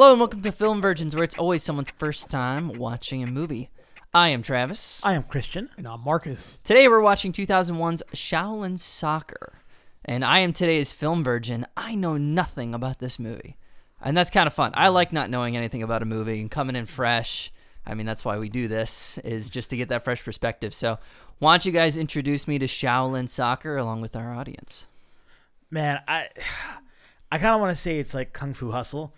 Hello and welcome to Film Virgins, where it's always someone's first time watching a movie. I am Travis. I am Christian. And I'm Marcus. Today we're watching 2001's Shaolin Soccer, and I am today's film virgin. I know nothing about this movie, and that's kind of fun. I like not knowing anything about a movie and coming in fresh. I mean, that's why we do this is just to get that fresh perspective. So, why don't you guys introduce me to Shaolin Soccer along with our audience? Man, I I kind of want to say it's like Kung Fu Hustle.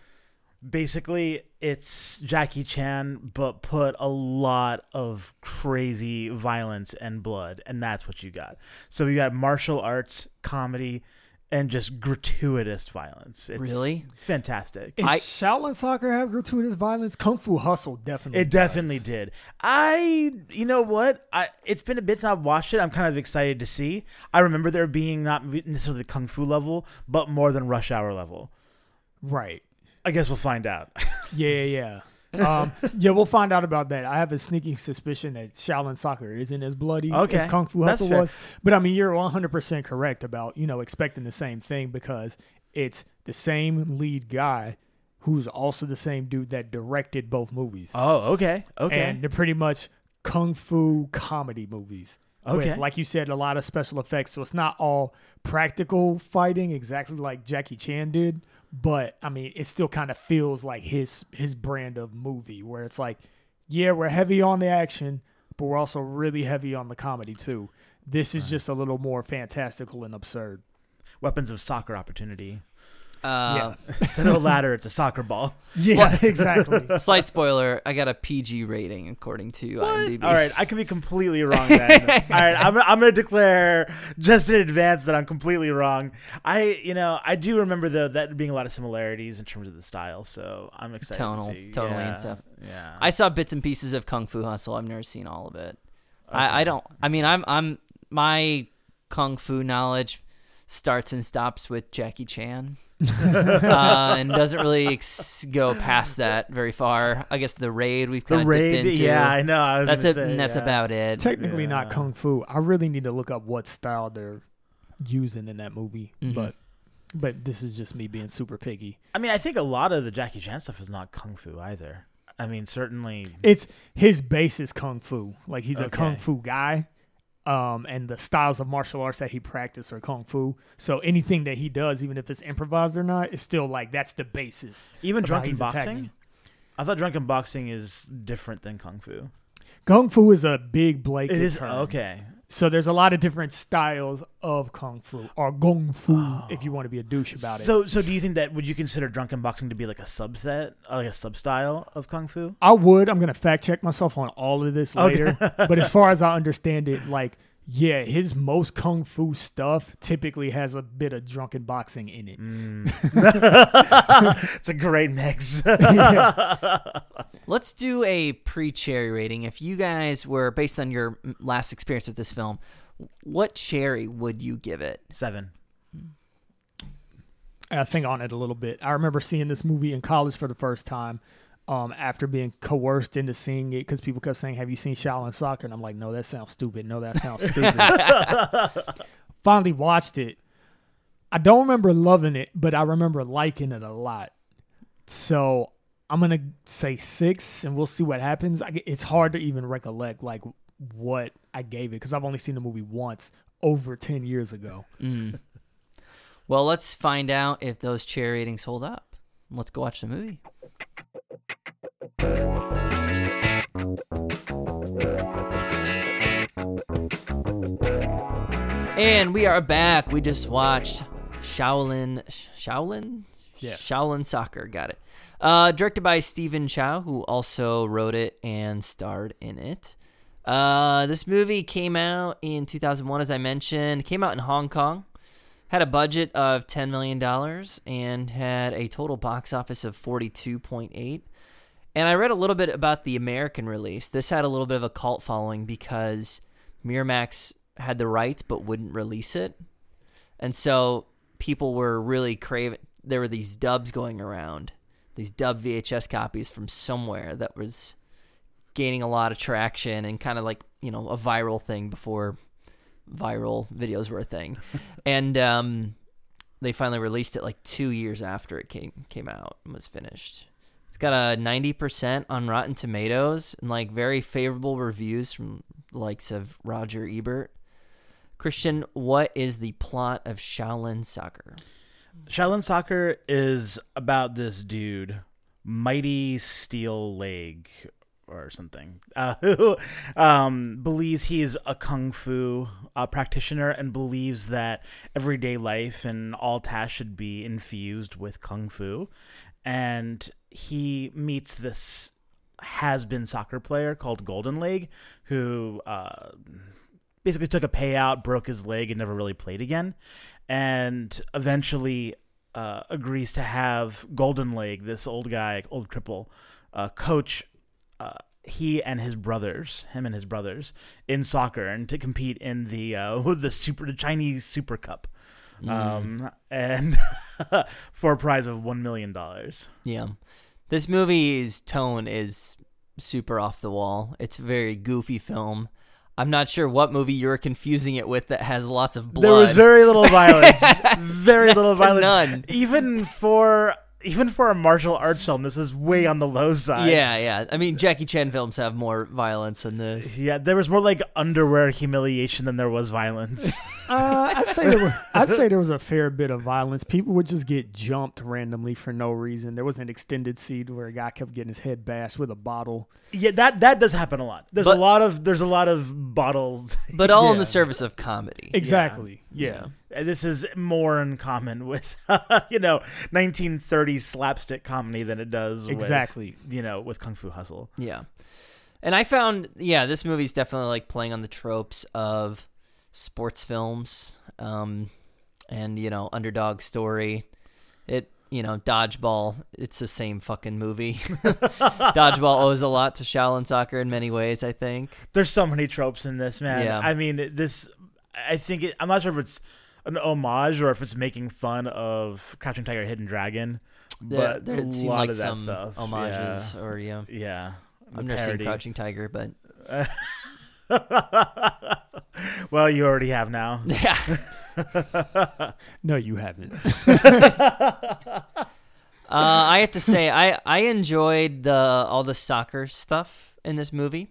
Basically, it's Jackie Chan, but put a lot of crazy violence and blood, and that's what you got. So you got martial arts, comedy, and just gratuitous violence. It's Really? fantastic. Does I- Shaolin Soccer have gratuitous violence? Kung Fu Hustle definitely. It definitely did. I, you know what? I it's been a bit since I've watched it. I'm kind of excited to see. I remember there being not necessarily the kung fu level, but more than rush hour level. Right. I guess we'll find out. Yeah, yeah, yeah. um, yeah, we'll find out about that. I have a sneaking suspicion that Shaolin Soccer isn't as bloody Okay, as Kung Fu Hustle was. But I mean, you're 100% correct about, you know, expecting the same thing because it's the same lead guy who's also the same dude that directed both movies. oh, okay, okay. And they're pretty much kung fu comedy movies. With, Okay. like you said, a lot of special effects. So it's not all practical fighting exactly like Jackie Chan did, but I mean, it still kind of feels like his his brand of movie where it's like, yeah, we're heavy on the action, but we're also really heavy on the comedy too. This is just a little more fantastical and absurd. Weapons of soccer opportunity. Uh, Instead of a ladder, it's a soccer ball. Yeah, exactly. Slight spoiler: I got a PG rating according to IMDb. All right, I could be completely wrong then. All right, I'm, I'm going to declare just in advance that I'm completely wrong. I, you know, I do remember though that being a lot of similarities in terms of the style, so I'm excited Tonal- to see. tonally and yeah, stuff. Yeah. I saw bits and pieces of Kung Fu Hustle. I've never seen all of it. I, I don't. I mean, I'm I'm my kung fu knowledge starts and stops with Jackie Chan, uh, and doesn't really ex- go past that very far. I guess the raid we've the kind of raid, dipped into. yeah, I know. I was that's gonna it. say, and that's yeah. about it. Technically not kung fu. I really need to look up what style they're using in that movie, Mhm. but but this is just me being super picky. I mean, I think a lot of the Jackie Chan stuff is not kung fu either. I mean, certainly. It's his base is kung fu. Like he's a kung fu guy. Um, and the styles of martial arts that he practices are kung fu. So anything that he does, even if it's improvised or not, is still like that's the basis. Even drunken he's attacking. boxing? I thought drunken boxing is different than kung fu. Kung fu is a big blanket It is term. okay. So there's a lot of different styles of kung fu or gong fu, if you want to be a douche about it. So, so do you think that would you consider drunken boxing to be like a subset, uh, like a sub style of kung fu? I would. I'm gonna fact check myself on all of this Okay. later. but as far as I understand it, like yeah, his most kung fu stuff typically has a bit of drunken boxing in it. it's a great mix. Let's do a pre-cherry rating. If you guys were based on your mm, last experience with this film, what cherry would you give it? Seven. I think on it a little bit. I remember seeing this movie in college for the first time. Um, after being coerced into seeing it, because people kept saying, "Have you seen Shaolin Soccer?" And I'm like, "No, that sounds stupid. No, that sounds stupid." Finally watched it. I don't remember loving it, but I remember liking it a lot. So I'm gonna say six, and we'll see what happens. I, it's hard to even recollect like what I gave it because I've only seen the movie once over ten years ago. Mm. well, let's find out if those cherry ratings hold up. Let's go watch the movie. And we are back. We just watched Shaolin Shaolin Yes. Shaolin Soccer. Got it. Uh, directed by Stephen Chow, who also wrote it and starred in it. Uh, this movie came out in 2001, as I mentioned. It came out in Hong Kong. Had a budget of $10 million and had a total box office of 42.8. And I read a little bit about the American release. This had a little bit of a cult following because Miramax had the rights but wouldn't release it. and so people were really craving. There were these dubs going around, these dub VHS copies from somewhere that was gaining a lot of traction and kind of like you know a viral thing before viral videos were a thing, and um, they finally released it like two years after it came came out and was finished. It's got a ninety percent on Rotten Tomatoes and like very favorable reviews from likes of Roger Ebert. Christian, what is the plot of Shaolin Soccer? Shaolin Soccer is about this dude, Mighty Steel Leg or something, uh, who um, believes he's a kung fu uh, practitioner and believes that everyday life and all tasks should be infused with kung fu. And he meets this has been soccer player called Golden Leg who uh, basically took a payout, broke his leg, and never really played again. And eventually uh, agrees to have Golden Leg, this old guy, old cripple, uh, coach uh, he and his brothers, him and his brothers, in soccer and to compete in the uh, the super the Chinese Super Cup, um, and for a prize of one million dollars. Yeah. This movie's tone is super off the wall. It's a very goofy film. I'm not sure what movie you're confusing it with that has lots of blood. There was very little violence, very little violence, none. even for even for a martial arts film. This is way on the low side. yeah, yeah. I mean, Jackie Chan films have more violence than this. Yeah, there was more like underwear humiliation than there was violence. Uh, I'd say there were, I'd say there was a fair bit of violence. People would just get jumped randomly for no reason. There was an extended scene where a guy kept getting his head bashed with a bottle. yeah, that that does happen a lot. There's But- a lot of there's a lot of bottles. But all in the service of comedy. Exactly. Yeah. And This is more in common with you know 1930s slapstick comedy than it does with, Exactly. you know with Kung Fu Hustle. Yeah. And I found, yeah, this movie's definitely like playing on the tropes of sports films, um, and you know, underdog story. It, you know, dodgeball. It's the same fucking movie. dodgeball owes a lot to Shaolin Soccer in many ways. I think. There's so many tropes in this man. Yeah. I mean this. I think it, I'm not sure if it's an homage or if it's making fun of Crouching Tiger, Hidden Dragon. There, But there a lot like of that some stuff, homages, or yeah. Yeah. yeah. I've The never seen. Crouching Tiger, but well, you already have now. yeah. No, you haven't. Uh, I have to say, I I enjoyed the all the soccer stuff in this movie.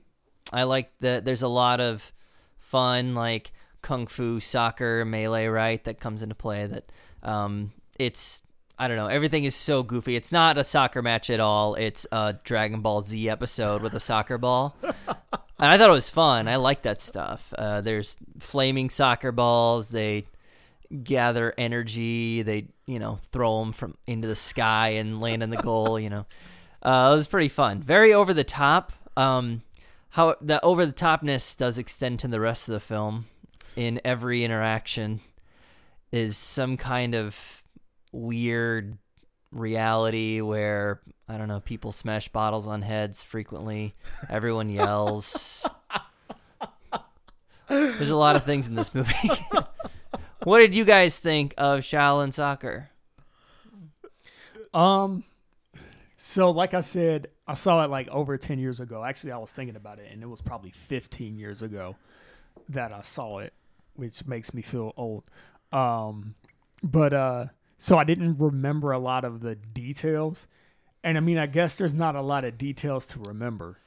I like that. There's a lot of fun, like kung fu, soccer, melee, right? That comes into play. That um, it's I don't know. Everything is so goofy. It's not a soccer match at all. It's a Dragon Ball Z episode with a soccer ball. And I thought it was fun. I like that stuff. Uh, there's flaming soccer balls. They gather energy. They, you know, throw them from into the sky and land in the goal. You know, uh, it was pretty fun. Very over the top. Um, how the over the topness does extend to the rest of the film. In every interaction, is some kind of weird reality where I don't know people smash bottles on heads frequently. Everyone yells. There's a lot of things in this movie. what did you guys think of Shaolin Soccer? Um, so like I said, I saw it like over ten years ago. Actually, I was thinking about it, and it was probably fifteen years ago that I saw it, which makes me feel old. Um, but uh, so I didn't remember a lot of the details, and I mean, I guess there's not a lot of details to remember.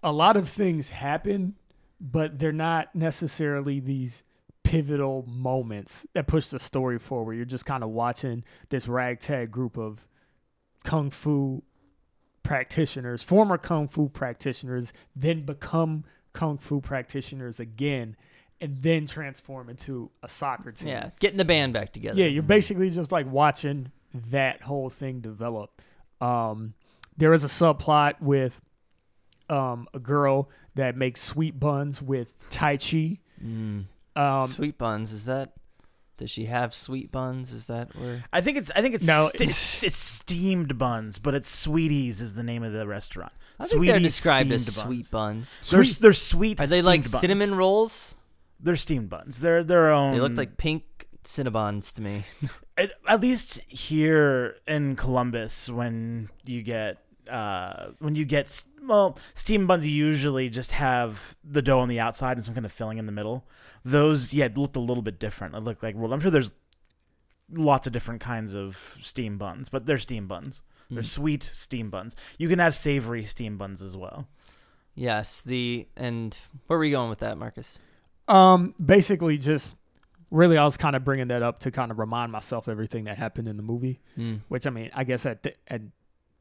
A lot of things happen, but they're not necessarily these pivotal moments that push the story forward. You're just kind of watching this ragtag group of kung fu practitioners, former kung fu practitioners, then become kung fu practitioners again, and then transform into a soccer team. Yeah, getting the band back together. Yeah, you're basically just like watching that whole thing develop. Um, there is a subplot with um, a girl that makes sweet buns with Tai Chi. Mm. Um, sweet buns. Is that? Does she have sweet buns? Is that where? I think it's I think it's No, st- it's, it's steamed buns, but it's Sweeties is the name of the restaurant. I think they're described as steamed sweet buns. They're, they're sweet. Are they like buns. cinnamon rolls? They're steamed buns. They're their own. They look like pink Cinnabons to me. at, at least here in Columbus, when you get uh, when you get well, steam buns usually just have the dough on the outside and some kind of filling in the middle. Those yeah looked a little bit different. It looked like rolled. I'm sure there's lots of different kinds of steam buns, but they're steam buns. They're Mm. sweet steam buns. You can have savory steam buns as well. Yes, the and where were we going with that, Marcus? Um, basically, just really, I was kind of bringing that up to kind of remind myself everything that happened in the movie. Mm. Which I mean, I guess at, at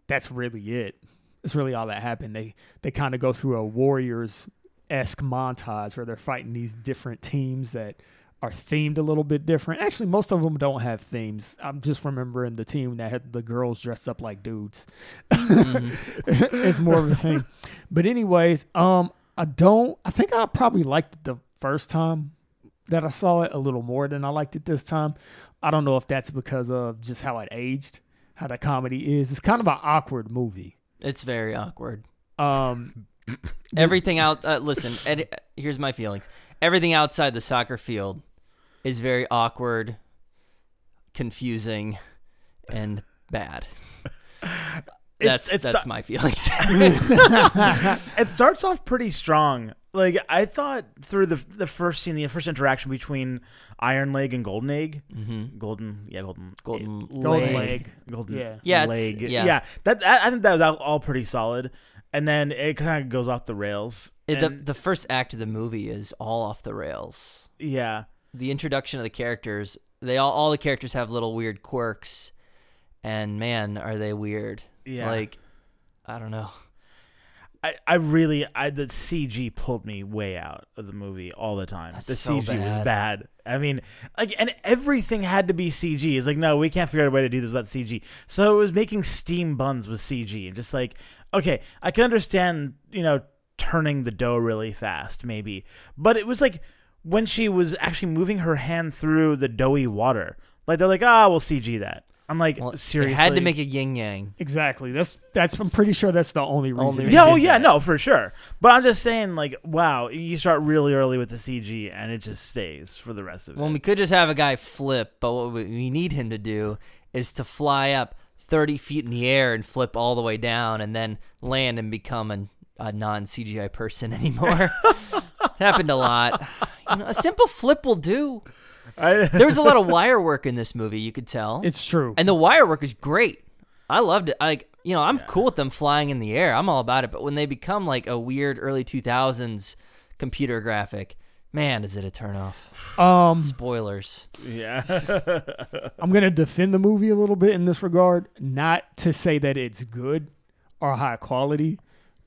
that's really it. It's really all that happened. They they kind of go through a Warriors esque montage where they're fighting these different teams that are themed a little bit different. Actually, most of them don't have themes. I'm just remembering the team that had the girls dressed up like dudes. Mhm. it's more of a thing. But anyways, um, I don't. I think I probably liked the first time that I saw it a little more than I liked it this time. I don't know if that's because of just how it aged, how the comedy is. It's kind of an awkward movie. It's very awkward. Um, Everything out. Uh, listen, ed- here's my feelings. Everything outside the soccer field is very awkward, confusing, and bad. That's it's that's sta- my feelings. it starts off pretty strong. Like I thought through the the first scene, the first interaction between Iron Leg and Golden Egg, hmm Golden, yeah, Golden, Golden- Golden Leg. Golden, Yeah. Yeah, leg, yeah. That, that I think that was all- all pretty solid, and then it kind of goes off the rails. It- the the first act of the movie is all off the rails. yeah, The introduction of the characters, they all all the characters have little weird quirks, and man, are they weird. Yeah. Like, I don't know. I, I really, I the CG pulled me way out of the movie all the time. That's the so CG was bad. bad. I mean, like, and everything had to be CG. It's like, no, we can't figure out a way to do this without CG. So it was making steam buns with CG, and just like, okay, I can understand, you know, turning the dough really fast, maybe, but it was like when she was actually moving her hand through the doughy water. Like they're like, ah, we'll CG that. I'm like, Well, seriously, had to make a yin yang. exactly. That's that's. I'm pretty sure that's the only reason. Only they Yeah, oh yeah, that. no, for sure. But I'm just saying, like, wow, you start really early with the CG, and it just stays for the rest of it. Well, we could just have a guy flip, but what we- we need him to do is to fly up 30 feet in the air and flip all the way down and then land and become a, a non CGI person anymore. Happened a lot. You know, a simple flip will do. I, There was a lot of wire work in this movie, you could tell. It's true. and the wire work is great. I loved it. Like, you know, I'm cool with them flying in the air. I'm all about it. But when they become like a weird early 2000s computer graphic, man, is it a turnoff. um, Spoilers. yeah, I'm gonna defend the movie a little bit in this regard, not to say that it's good or high quality,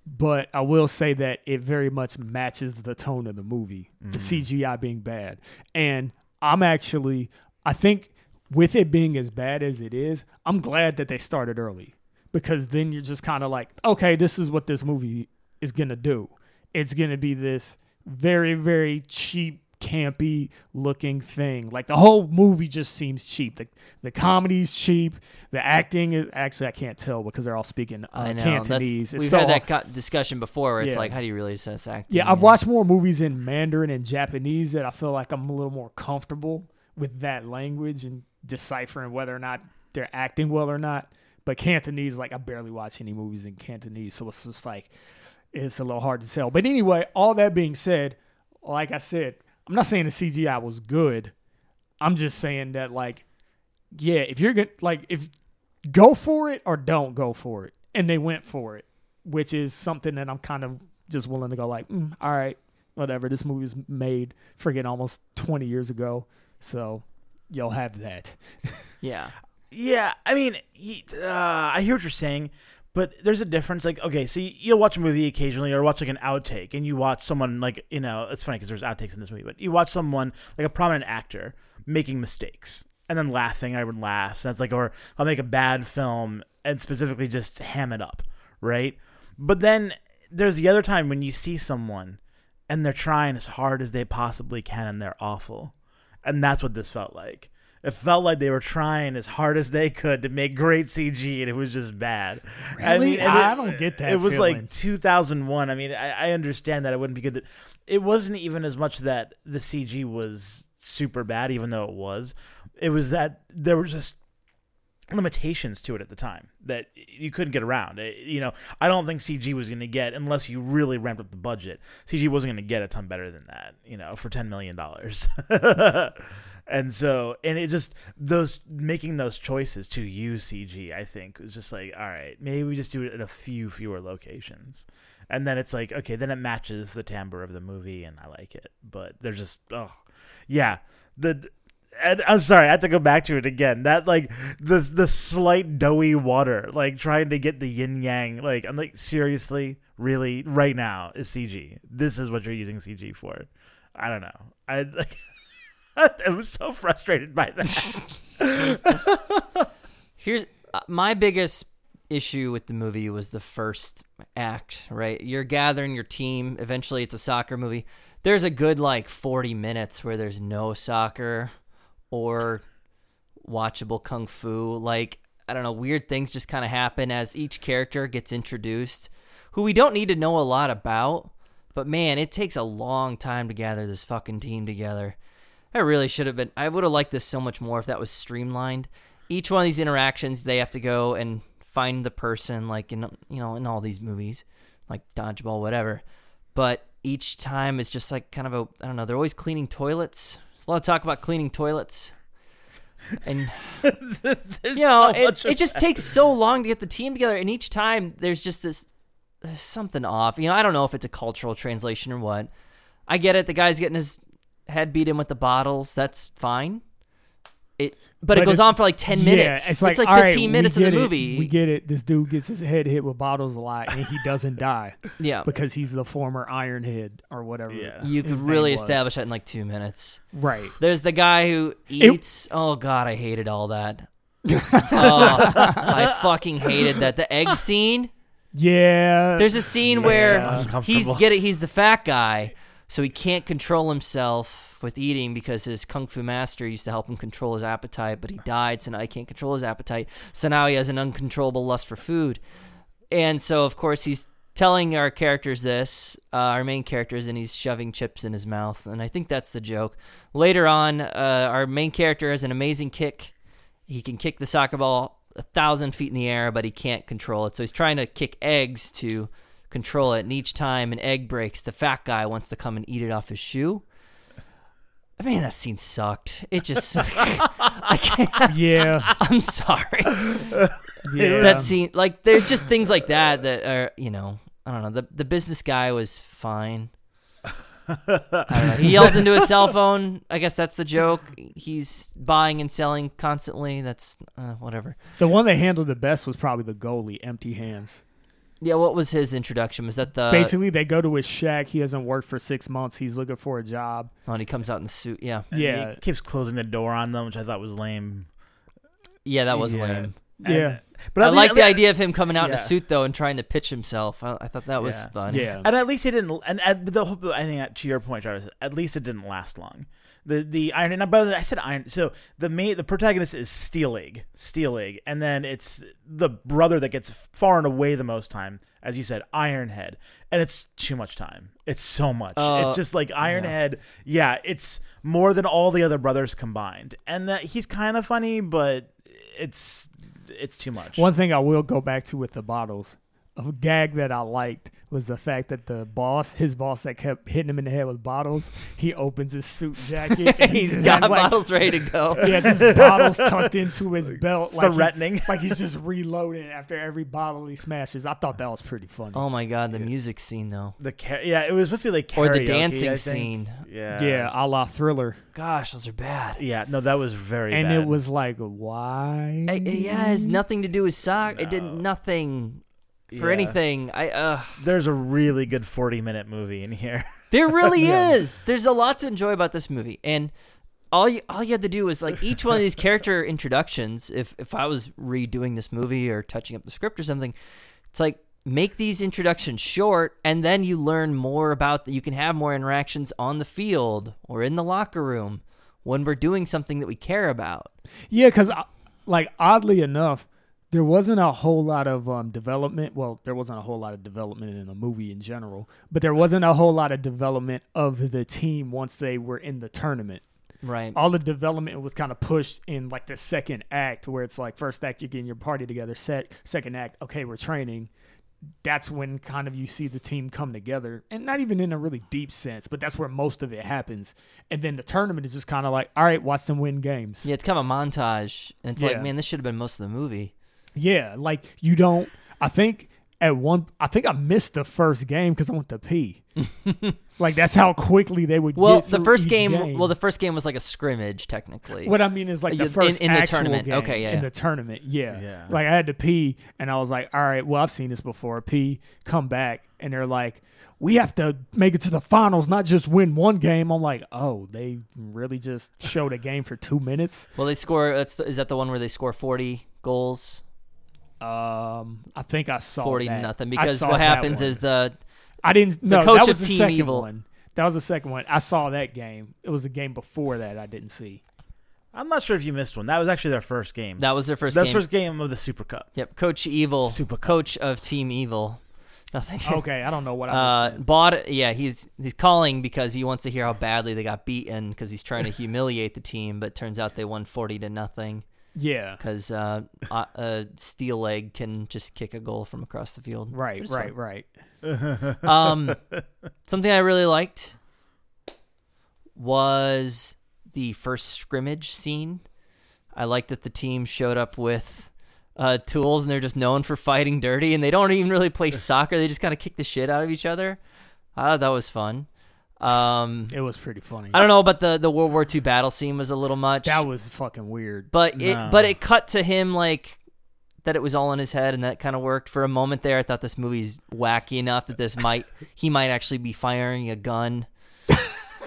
but I will say that it very much matches the tone of the movie, the CGI being bad. And I'm actually, I think, with it being as bad as it is, I'm glad that they started early because then you're just kind of like, okay, this is what this movie is gonna do. It's gonna be this very, very cheap, campy looking thing. Like the whole movie just seems cheap. The the comedy's cheap. The acting is actually I can't tell because they're all speaking uh, I know. Cantonese. We've so had that co- discussion before where it's Yeah. like, how do you really assess acting? Yeah, I've watched more movies in Mandarin and Japanese that I feel like I'm a little more comfortable with that language and deciphering whether or not they're acting well or not. But Cantonese, like I barely watch any movies in Cantonese, so it's just like it's a little hard to tell. But anyway, all that being said, like I said, I'm not saying the CGI was good. I'm just saying that like, yeah, if you're gonna like if go for it or don't go for it, and they went for it, which is something that I'm kind of just willing to go like, mm, all right, whatever. This movie was made friggin' almost 20 years ago, so you'll have that. Yeah. yeah. I mean, uh, I hear what you're saying, but there's a difference. Like, okay, so you- you'll watch a movie occasionally, or watch like an outtake, and you watch someone like you know, it's funny because there's outtakes in this movie, but you watch someone like a prominent actor making mistakes and then laughing, everyone laughs. It's like, or I'll make a bad film and specifically just ham it up, right? But then there's the other time when you see someone and they're trying as hard as they possibly can and they're awful. And that's what this felt like. It felt like they were trying as hard as they could to make great CG, and it was just bad. Really? and I it- don't get that It was feeling. like 2001. I mean, I, I understand that it wouldn't be good. That, it wasn't even as much that the CG was super bad, even though it was. It was that there were just limitations to it at the time that you couldn't get around. It- you know, I don't think CG was going to get unless you really ramped up the budget. CG wasn't going to get a ton better than that. You know, for ten million dollars. And so, and it just those making those choices to use CG, I think was just like, all right, maybe we just do it at a few fewer locations, and then it's like, okay, then it matches the timbre of the movie, and I like it. But they're just, oh, yeah, the. And I'm sorry, I have to go back to it again. That like the the slight doughy water, like trying to get the yin yang. Like I'm like seriously, really, right now is CG. This is what you're using CG for. I don't know. I like. I was so frustrated by that. Here's uh, my biggest issue with the movie was the first act, right? You're gathering your team. Eventually, it's a soccer movie. There's a good like 40 minutes where there's no soccer or watchable kung fu. Like, I don't know, weird things just kind of happen as each character gets introduced, who we don't need to know a lot about. But man, it takes a long time to gather this fucking team together. I really should have been. I would have liked this so much more if that was streamlined. Each one of these interactions, they have to go and find the person, like in you know in all these movies, like dodgeball, whatever. But each time it's just like kind of a I don't know. They're always cleaning toilets. There's a lot of talk about cleaning toilets, and There's you know so it, it just takes so long to get the team together, and each time there's just this there's something off. You know, I don't know if it's a cultural translation or what. I get it. The guy's getting his head beat him with the bottles. That's fine. It, but, it goes it- on for like ten minutes. it's like, all 15 right, minutes of the it. movie. We get it. This dude gets his head hit with bottles a lot, and he doesn't die yeah, because he's the former Iron Head or whatever. Yeah. you could really establish that in like two minutes. Right. There's the guy who It- eats. oh God, I hated all that. oh, I fucking hated that. The egg scene. Yeah. There's a scene so where uncomfortable. he's getting he's the fat guy, so he can't control himself with eating because his kung fu master used to help him control his appetite, but he died, so now he can't control his appetite. So now he has an uncontrollable lust for food, and so of course he's telling our characters this, uh, our main characters, and he's shoving chips in his mouth, and I think that's the joke. Later on, uh, our main character has an amazing kick. He can kick the soccer ball a thousand feet in the air, but he can't control it. So he's trying to kick eggs to control it. And each time an egg breaks, the fat guy wants to come and eat it off his shoe. I mean, that scene sucked. It just, sucked. I can't. yeah. I'm sorry. Yeah. That scene, like, there's just things like that that are, you know, I don't know. The the business guy was fine. I don't know. He yells into his cell phone. I guess that's the joke. He's buying and selling constantly. That's uh, whatever. the one they handled the best was probably the goalie, empty hands. Yeah, what was his introduction? Was that the Basically, they go to his shack. He hasn't worked for six months. He's looking for a job. Oh, and he comes out in the suit. Yeah, And Yeah. he keeps closing the door on them, which I thought was lame. yeah, that was Yeah. lame. And- Yeah. but I at like lea- the idea of him coming out in a suit though and trying to pitch himself. I, I thought that was Yeah. fun. Yeah. And at least he didn't. And at the whole, I think to your point, Travis. At least it didn't last long. The the iron. And by the way, I said iron. So the main the protagonist is Steel Egg, Steel Egg, and then it's the brother that gets far and away the most time, as you said, Ironhead, and it's too much time. It's so much. Uh, it's just like Ironhead. Yeah. it's more than all the other brothers combined, and that he's kind of funny, but it's it's too much. One thing I will go back to with the bottles, a gag that I liked was the fact that the boss, his boss that kept hitting him in the head with bottles, he opens his suit jacket. and He's just got like, bottles ready to go. Yeah, just bottles tucked into his belt, like he- threatening. like he's just reloading after every bottle he smashes. I thought that was pretty funny. Oh my god, the music scene though, the car- yeah, it was supposed to be like or the dancing scene. Yeah, yeah, a la Thriller, Gosh, those are bad. yeah. No, that was very. and bad. it was like, why? I- I- yeah, it has nothing to do with sock. It did No. nothing for Yeah. anything. I uh There's a really good 40 minute movie in here. There really Yeah. is. There's a lot to enjoy about this movie, and all you all you had to do was like each one of these character introductions. If if I was redoing this movie or touching up the script or something, it's like make these introductions short, and then you learn more about. that You can have more interactions on the field or in the locker room when we're doing something that we care about. Yeah, because like oddly enough, there wasn't a whole lot of um, development. Well, there wasn't a whole lot of development in the movie in general, but there wasn't a whole lot of development of the team once they were in the tournament. Right. All the development was kind of pushed in like the second act, where it's like first act you're getting your party together, set second act, okay, we're training. That's when kind of you see the team come together, and not even in a really deep sense, but that's where most of it happens. And then the tournament is just kind of like, all right, watch them win games. Yeah, it's kind of a montage, and it's like, man, this should have been most of the movie. Yeah, like you don't. I think at one, I think I missed the first game because I went to pee. like that's how quickly they would. Well, get the first each game, well, the first game was like a scrimmage, technically. what I mean is like the first in- in the tournament. game Okay, yeah, in the tournament. Yeah. Yeah. Like I had to pee, and I was like, "All right, well, I've seen this before." Pee, come back, and they're like, "We have to make it to the finals, not just win one game." I'm like, "Oh, they really just showed a game for two minutes." Well, they score. That's is that the one where they score forty goals, Um, I think I saw forty that. nothing? Because what happens is the I didn't. No, coach that was of the Team second Evil. one. That was the second one. I saw that game. It was the game before that I didn't see. I'm not sure if you missed one. That was actually their first game. that was their first That's game. first game of the Super Cup. Yep, Coach Evil, Super Cup. coach of Team Evil. Nothing. Okay, I don't know what I Uh, was. bought yeah, he's he's calling because he wants to hear how badly they got beaten because he's trying to humiliate the team, but turns out they won forty to nothing yeah. because uh, uh, uh, Steel Leg can just kick a goal from across the field. Right, right, fun. right. Um, something I really liked was the first scrimmage scene. I like that the team showed up with uh, tools and they're just known for fighting dirty and they don't even really play soccer. They just kind of kick the shit out of each other. I thought that was fun. Um, It was pretty funny. I don't know, but the, the World War II battle scene was a little much. That was fucking weird. but it No. but it cut to him like that it was all in his head and that kind of worked for a moment there. I thought this movie's wacky enough that this might he might actually be firing a gun.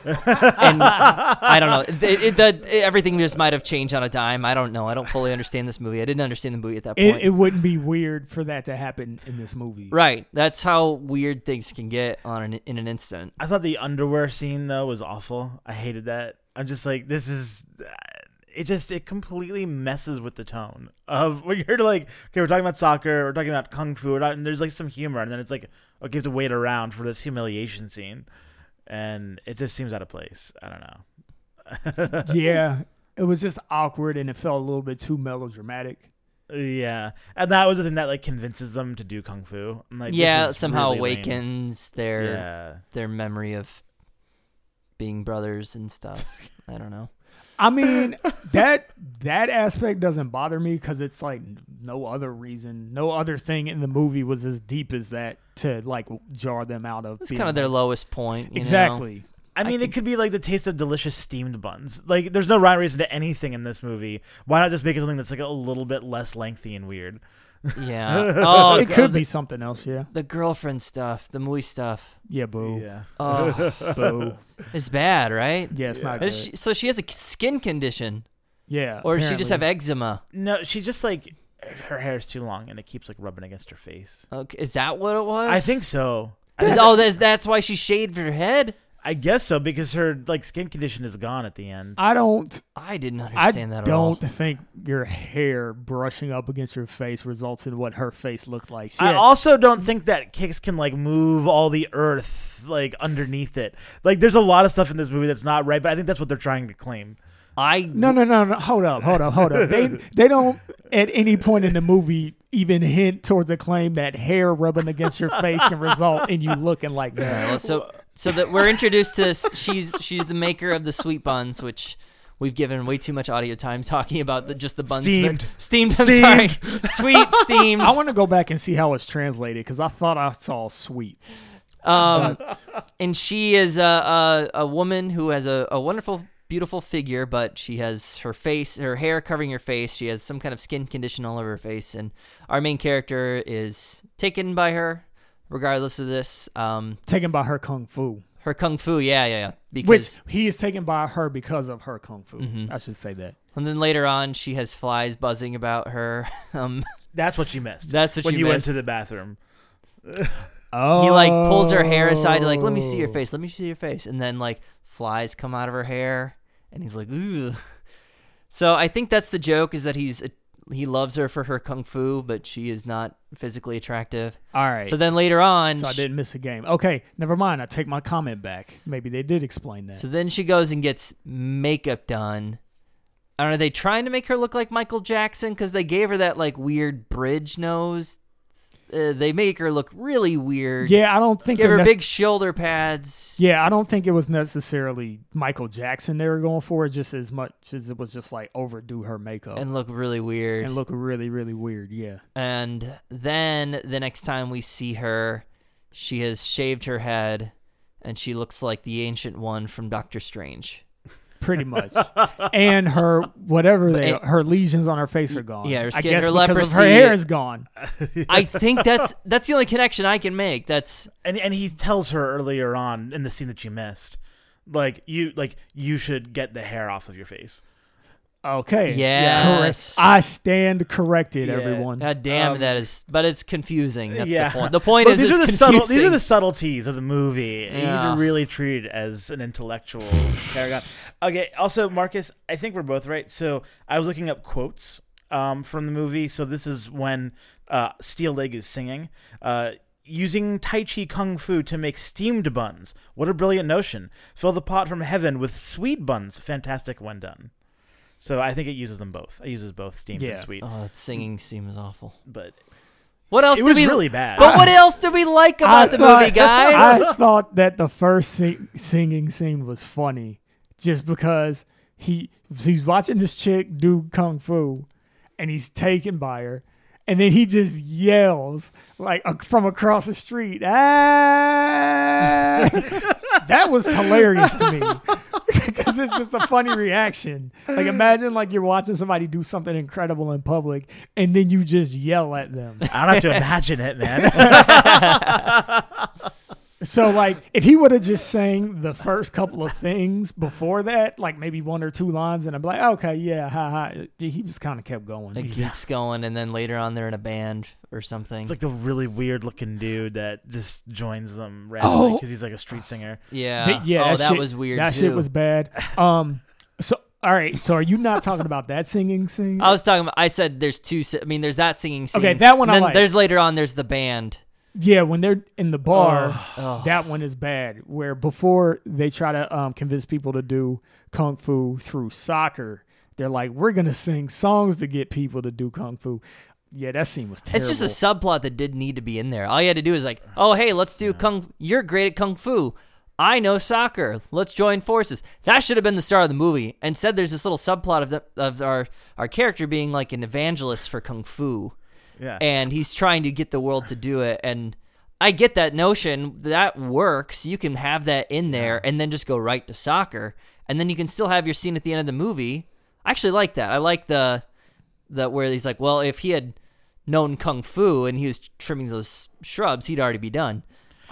And I don't know. It, it, the, everything just might have changed on a dime. I don't know. I don't fully understand this movie. I didn't understand the movie at that point. It, it wouldn't be weird for that to happen in this movie. right. That's how weird things can get on an, in an instant. I thought the underwear scene though was awful. I hated that. I'm just like, this is. It just it completely messes with the tone of when you're like, okay, we're talking about soccer, we're talking about kung fu, and there's like some humor, and then it's like, okay, you have to wait around for this humiliation scene, and it just seems out of place. I don't know. yeah, it was just awkward and it felt a little bit too melodramatic. Yeah, and that was the thing that like convinces them to do kung fu. I'm like, yeah, somehow really lame. awakens their Yeah, their memory of being brothers and stuff. I don't know. I mean, that that aspect doesn't bother me because it's like no other reason, no other thing in the movie was as deep as that to like jar them out of. It's kind of their lowest point. you know? exactly. I I mean, can- it could be like the taste of delicious steamed buns. Like, there's no rhyme or reason to anything in this movie. Why not just make it something that's like a little bit less lengthy and weird? Yeah. Oh, it could the, be something else. Yeah. the girlfriend stuff, the movie stuff. Yeah. Boo. Yeah. Oh, Boo. it's bad, right? Yeah, it's not good. she- so she has a skin condition, yeah. or does she just have eczema? No, she just like her hair is too long and it keeps like rubbing against her face. Okay, is that what it was? I think so. Is- oh, that's that's why she shaved her head. I guess so because her like skin condition is gone at the end. I don't. I didn't I understand that at all. don't think your hair brushing up against your face results in what her face looked like. She I had- also don't think that kicks can like move all the earth like underneath it. Like, there's a lot of stuff in this movie that's not right, but I think that's what they're trying to claim. I No, no, no, no. Hold up, hold up, hold up. They they don't at any point in the movie even hint towards a claim that hair rubbing against your face can result in you looking like that. Well, so so that we're introduced to this. She's she's the maker of the sweet buns, which we've given way too much audio time talking about the just the buns. Steamed. steamed. I'm sorry, sweet steamed. I want to go back and see how it's translated because I thought I saw sweet. Um, and she is a, a, a woman who has a, a wonderful, beautiful figure, but she has her face, her hair covering her face. She has some kind of skin condition all over her face, and our main character is taken by her, regardless of this. Um, Taken by her kung fu, her kung fu, yeah, yeah, yeah. which he is taken by her because of her kung fu. Mhm. I should say that. and then later on, she has flies buzzing about her. Um, That's what you missed. that's what she missed. when you, you went to the bathroom. Oh, he like pulls her hair aside, like, "Let me see your face. Let me see your face," and then like flies come out of her hair, and he's like, "Ooh." So I think that's the joke is that he's he loves her for her kung fu, but she is not physically attractive. All right. So then later on, So I didn't miss a game. Okay, never mind. I take my comment back. Maybe they did explain that. So then she goes and gets makeup done. Are they trying to make her look like Michael Jackson? Because they gave her that like weird bridge nose. Uh, they make her look really weird. yeah, I don't think Give her nec- big shoulder pads. Yeah, I don't think it was necessarily Michael Jackson they were going for, just as much as it was just like overdo her makeup and, And look really weird. And look really, really weird. Yeah. And then the next time we see her, she has shaved her head and she looks like the ancient one from Doctor Strange. Pretty much, and her whatever they But- her lesions on her face are gone. Yeah, her I skin- guess her because of leprosy- her hair is gone. I think that's that's the only connection I can make. That's and and he tells her earlier on in the scene that you missed, like you like you should get the hair off of your face. Okay. Yes. Correct. I stand corrected, Yeah. everyone. God damn, Um, that is, but it's confusing. That's yeah. the point. The point Look, is, these are the subtle these are the subtleties of the movie. You need to really treat it as an intellectual paragon. Okay. Also, Marcus, I think we're both right. So I was looking up quotes um, from the movie. So this is when uh, Steel Leg is singing. Uh, Using Tai Chi Kung Fu to make steamed buns. What a brilliant notion. Fill the pot from heaven with sweet buns. Fantastic when done. So I think it uses them both. It uses both Steam Yeah. and sweet. Oh, that singing seems awful. But What else it did was we? really bad. But what else did we like about the thought- movie, guys? I thought that the first sing- singing scene was funny, just because he he's watching this chick do kung fu, and he's taken by her, and then he just yells like uh, from across the street, ah! that was hilarious to me. Because it's just a funny reaction. Like imagine like you're watching somebody do something incredible in public, and then you just yell at them. I don't have to imagine it, man. So like if he would have just sang the first couple of things before that, like maybe one or two lines, and I'm like, okay, yeah, ha ha. He just kind of kept going. It keeps going, and then later on they're in a band or something. It's like the really weird looking dude that just joins them randomly Oh. because he's like a street singer. yeah, Th- yeah, Oh, that shit- was weird That too. shit was bad. Um, so all right, so are you not talking about that singing scene? I was talking about. I said there's two. I mean, there's that singing scene. Okay, that one and I then like. There's later on. There's the band. Yeah, when they're in the bar, Oh. that one is bad. Where before they try to um, convince people to do kung fu through soccer, they're like, we're gonna sing songs to get people to do kung fu. Yeah, that scene was terrible. It's just a subplot that didn't need to be in there. All you had to do is like, oh hey, let's do kung. You're great at kung fu. I know soccer. Let's join forces. That should have been the start of the movie. Instead, there's this little subplot of the, of our our character being like an evangelist for kung fu, Yeah. and he's trying to get the world to do it. And I get that notion that works. You can have that in there, and then just go right to soccer, and then you can still have your scene at the end of the movie. I actually like that. I like the that where he's like, well, if he had known kung fu and he was trimming those shrubs, he'd already be done.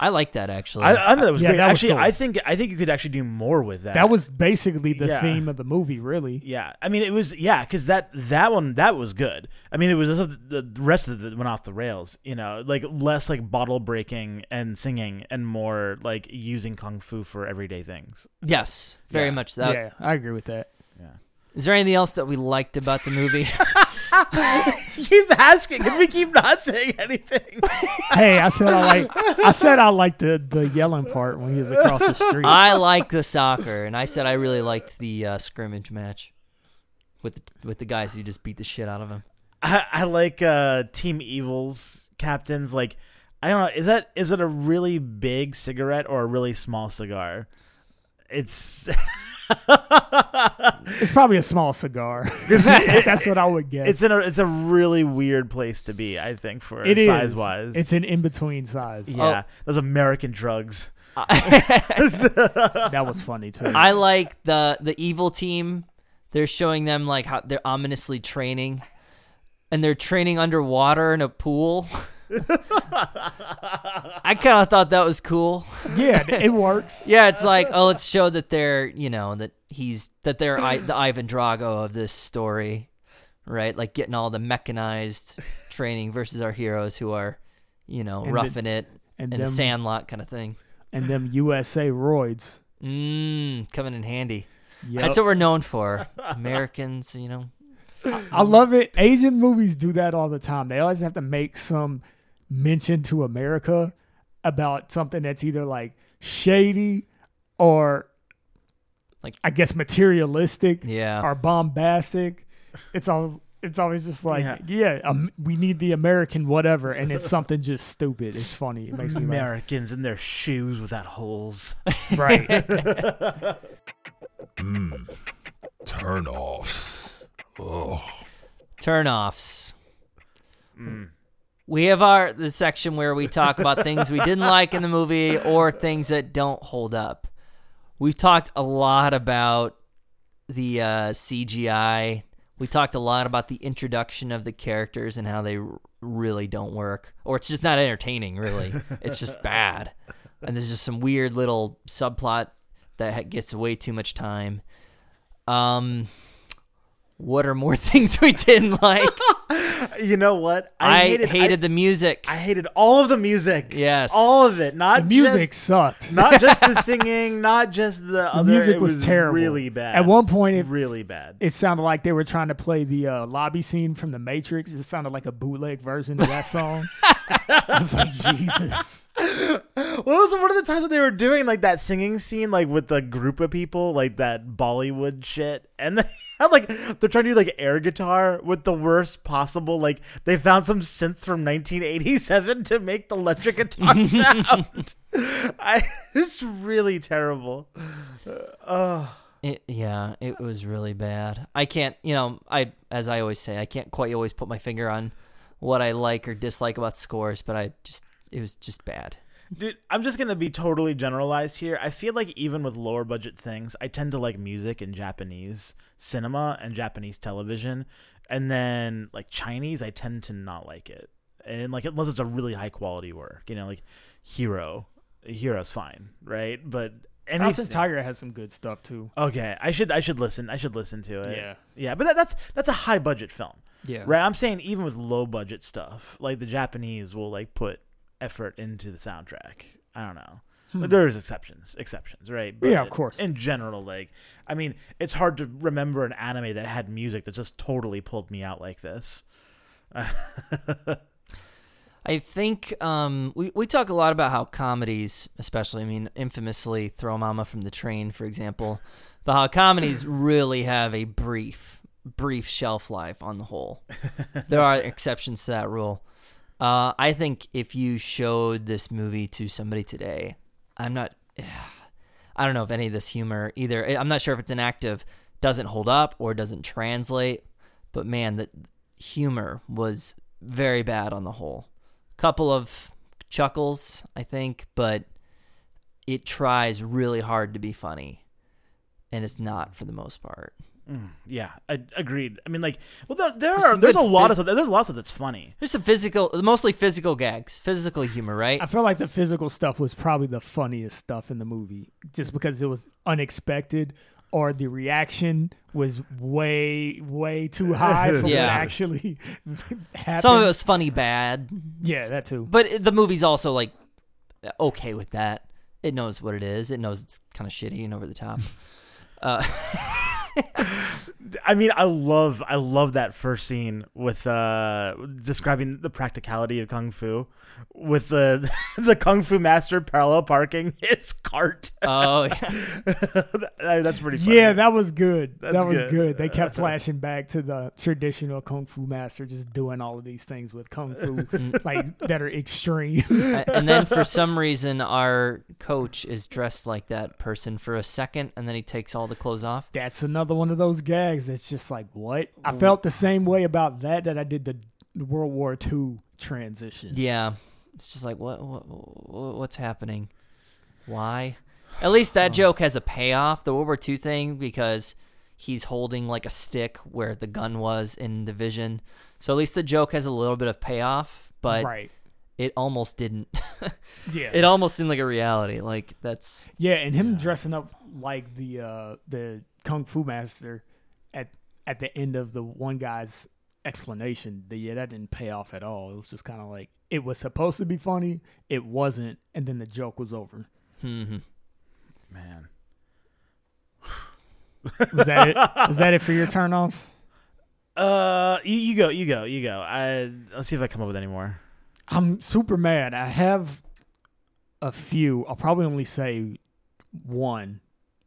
I like that actually. I, I thought that was Yeah, great. that was actually, cool. I think I think you could actually do more with that. that was basically the Yeah. theme of the movie, really. yeah. I mean, it was yeah, because that that one that was good. I mean, it was the, the rest of it went off the rails. You know, like less like bottle breaking and singing, and more like using kung fu for everyday things. yes, very Yeah. much that. yeah, I agree with that. Yeah. Is there anything else that we liked about the movie? keep asking, and we keep not saying anything. Hey, I said I like. I said I liked the the yelling part when he was across the street. I like the soccer, and I said I really liked the uh, scrimmage match with the, with the guys who just beat the shit out of him. I, I like uh, Team Evil's captains. Like, I don't know. Is that is it a really big cigarette or a really small cigar? It's It's probably a small cigar. That's what I would guess. it's in a it's a really weird place to be. I think for It is. size wise. It's an in between size. yeah, oh. those American drugs. Uh, that was funny too. I like the the evil team. They're showing them like how they're ominously training, and they're training underwater in a pool. I kind of thought that was cool. yeah, it works. Yeah, it's like oh, let's show that they're you know that he's that they're I, the Ivan Drago of this story, right? Like getting all the mechanized training versus our heroes who are, you know, And the- roughing it And in a sandlot kind of thing. and them USA roids. Mmm, coming in handy. Yep. That's what we're known for. Americans, you know. I love it. Asian movies do that all the time. They always have to make some mention to America about something that's either like shady or Like- I guess materialistic Yeah. or bombastic. It's always it's always just like Yeah. yeah, um, we need the American whatever, and it's something just stupid. It's funny. It makes me laugh. Americans in their shoes without holes. Right. Mmm. Turn offs. Oh. Turn-offs. We have our the section where we talk about things we didn't like in the movie or things that don't hold up. We've talked a lot about the uh, CGI. We talked a lot about the introduction of the characters and how they r- really don't work, or it's just not entertaining. Really, it's just bad. And there's just some weird little subplot that ha- gets way too much time. Um, what are more things we didn't like? You know what? I, hated, hated, I, the music. I hated all of the music. Yes. all of it. Not the music Just, sucked. not just the singing. Not just the The other. music it was, terrible. Really bad. At one point, it, really bad. it sounded like they were trying to play the uh, lobby scene from The Matrix. It sounded like a bootleg version of that song. I was like, Jesus. What was one of the times when they were doing like that singing scene, like with the group of people, like that Bollywood shit, and they had like they're trying to do like air guitar with the worst possible. Like they found some synth from 1987 to make the electric guitar sound. I it's really terrible. Oh, It, yeah, it was really bad. I can't, you know, I as I always say, I can't quite always put my finger on what I like or dislike about scores, but I just it was just bad. Dude, I'm just gonna be totally generalized here. I feel like even with lower budget things, I tend to like music and Japanese cinema and Japanese television, and then like Chinese, I tend to not like it. And like unless it's a really high quality work, you know, like Hero, Hero's fine, right? But Mountain anything. Tiger has some good stuff too. Okay, I should I should listen. I should listen to it. Yeah. yeah. But that, that's that's a high budget film. Yeah. Right, I'm saying even with low budget stuff, like the Japanese will like put effort into the soundtrack. I don't know. But There's exceptions, exceptions, right? Hmm. Yeah, of course. In general, like, I mean, it's hard to remember an anime that had music that just totally pulled me out like this. I think um, we we talk a lot about how comedies, especially, I mean, infamously, Throw Mama from the Train, for example, but how comedies really have a brief, brief shelf life on the whole. there are exceptions to that rule. Uh, I think if you showed this movie to somebody today, I'm not. I don't know if any of this humor either. I'm not sure if it's an inactive, doesn't hold up or doesn't translate. But man, the humor was very bad on the whole. Couple of chuckles, I think, but it tries really hard to be funny, and it's not for the most part. Yeah, I, agreed. I mean, like, well, there, there There's are there's a lot phys- of stuff. There's lot of that's funny. There's some physical, mostly physical gags, physical humor, right? I feel like the physical stuff was probably the funniest stuff in the movie, just because it was unexpected, or the reaction was way, way too high for Yeah. what actually happened. Some of it was funny bad, yeah, that too. but the movie's also like okay with that. It knows what it is. It knows it's kind of shitty and over the top. Uh, I mean, I love I love that first scene with uh describing the practicality of kung fu, with the the kung fu master parallel parking his cart. oh, yeah. That- That's pretty funny. Yeah, that was good. That's that was good. good. They kept flashing back to the traditional kung fu master just doing all of these things with kung fu, like that are extreme. And then for some reason, our coach is dressed like that person for a second, and then he takes all the clothes off. That's another one of those gags that's just like, what? I felt the same way about that that I did the World War II transition. Yeah, it's just like what, what, what what's happening? Why? At least that joke has a payoff. The World War II thing because he's holding like a stick where the gun was in the vision. So at least the joke has a little bit of payoff, but right. it almost didn't. Yeah. it almost seemed like a reality. Like that's Yeah, and him dressing up like the uh the kung fu master at at the end of the one guy's explanation, the, yeah, that didn't pay off at all. It was just kind of like it was supposed to be funny, it wasn't, and then the joke was over. mm-hmm. man. Was that it? Was that it for your turnoffs? Uh, you, you go, you go, you go. I let's see if I come up with any more. I'm super mad. I have a few. I'll probably only say one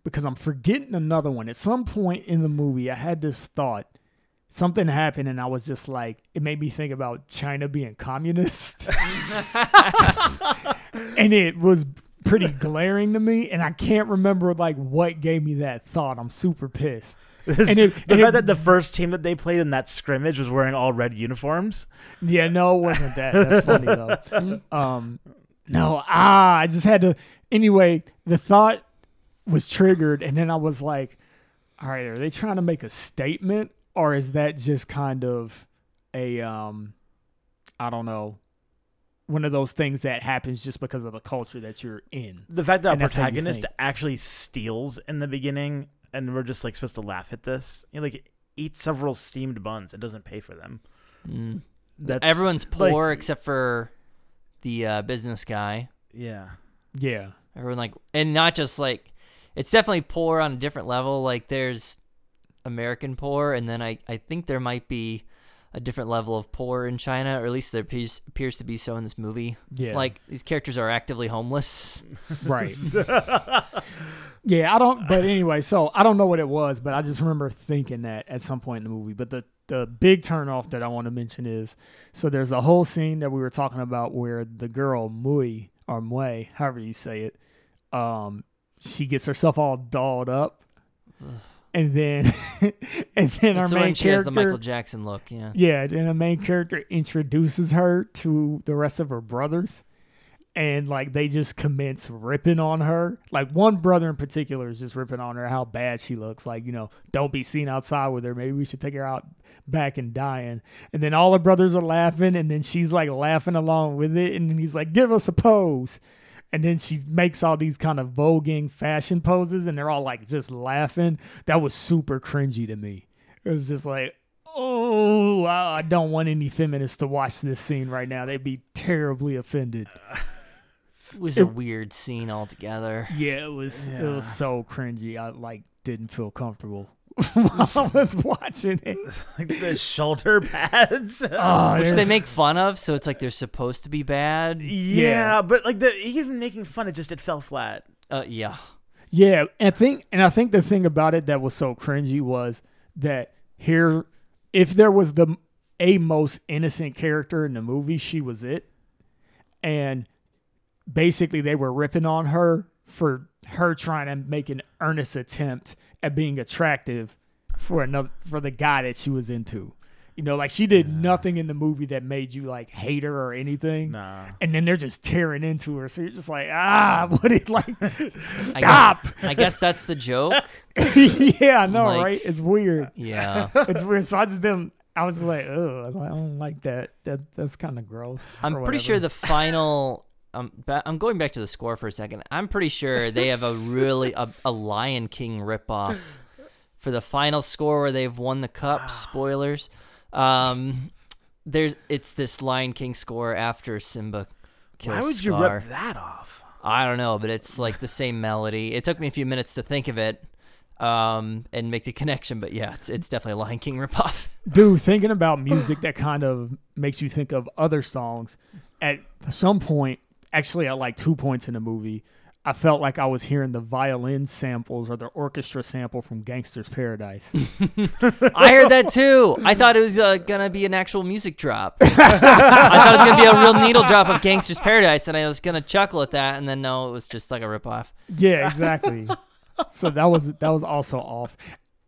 because I'm forgetting another one. At some point in the movie, I had this thought. Something happened, and I was just like, it made me think about China being communist. and it was pretty glaring to me, and I can't remember like what gave me that thought. I'm super pissed. This- And it- the and fact it- that the first team that they played in that scrimmage was wearing all red uniforms. Yeah, no, it wasn't that. That's funny though. Um, no, ah, I just had to. Anyway, the thought was triggered, and then I was like, "All right, are they trying to make a statement, or is that just kind of a, um, I don't know, one of those things that happens just because of the culture that you're in?" The fact that And our that's how you protagonist actually steals in the beginning, and we're just like supposed to laugh at this. You know, like eat several steamed buns and doesn't pay for them. Mm. That's Everyone's like- poor except for the uh, business guy. yeah. Yeah, Everyone like, and not just like, it's definitely poor on a different level. Like there's American poor, and then I I think there might be a different level of poor in China, or at least there appears, appears to be so in this movie. yeah, Like these characters are actively homeless. right. Yeah, I don't. But anyway, so I don't know what it was, but I just remember thinking that at some point in the movie. But the the big turnoff that I want to mention is so there's a whole scene that we were talking about where the girl Mui or Mui, however you say it, um, she gets herself all dolled up, and then and then our main she has the Michael. Jackson look. Yeah. Yeah, and the main character introduces her to the rest of her brothers. And like they just commence ripping on her. Like one brother in particular is just ripping on her how bad she looks. Like, you know, don't be seen outside with her. Maybe we should take her out back and dying. And then all the brothers are laughing, and then she's like laughing along with it. And then he's like, give us a pose. And then she makes all these kind of voguing fashion poses, and they're all like just laughing. That was super cringy to me. It was just like, oh, I I don't want any feminists to watch this scene right now. They'd be terribly offended. It was It- a weird scene altogether. Yeah, it was it was so cringy. I like didn't feel comfortable while I was watching it. like the shoulder pads. Oh, Which yeah. they make fun of, so it's like they're supposed to be bad. yeah, but like the even making fun, it just it fell flat. Uh, yeah. Yeah, and I think and I think the thing about it that was so cringy was that here if there was the a most innocent character in the movie, she was it. And basically they were ripping on her for her trying to make an earnest attempt at being attractive for another for the guy that she was into. You know, like she did nothing in the movie that made you like hate her or anything. Nah. And then they're just tearing into her. So you're just like, ah, what it like I guess- stop. I guess that's the joke. yeah, I know, Like- right? It's weird. Yeah. It's weird. So I just didn't. I was just like, oh, I don't like that. That that's kind of gross. I'm pretty sure the final. Um, ba- I'm going back to the score for a second. I'm pretty sure they have a really a, a Lion King ripoff for the final score where they've won the cup. Spoilers. Um, there's it's this Lion King score after Simba kills Why would you rip that off? I don't know, but it's like the same melody. It took me a few minutes to think of it, um, and make the connection. But yeah, it's it's definitely a Lion King ripoff. dude thinking about music that kind of makes you think of other songs. At some point, actually, at like two points in the movie, I felt like I was hearing the violin samples or the orchestra sample from Gangsta's Paradise. I heard that too. I thought it was uh, gonna be an actual music drop. I thought it was gonna be a real needle drop of Gangsta's Paradise, and I was gonna chuckle at that, and then no, it was just like a ripoff. Yeah, exactly. so that was that was also off.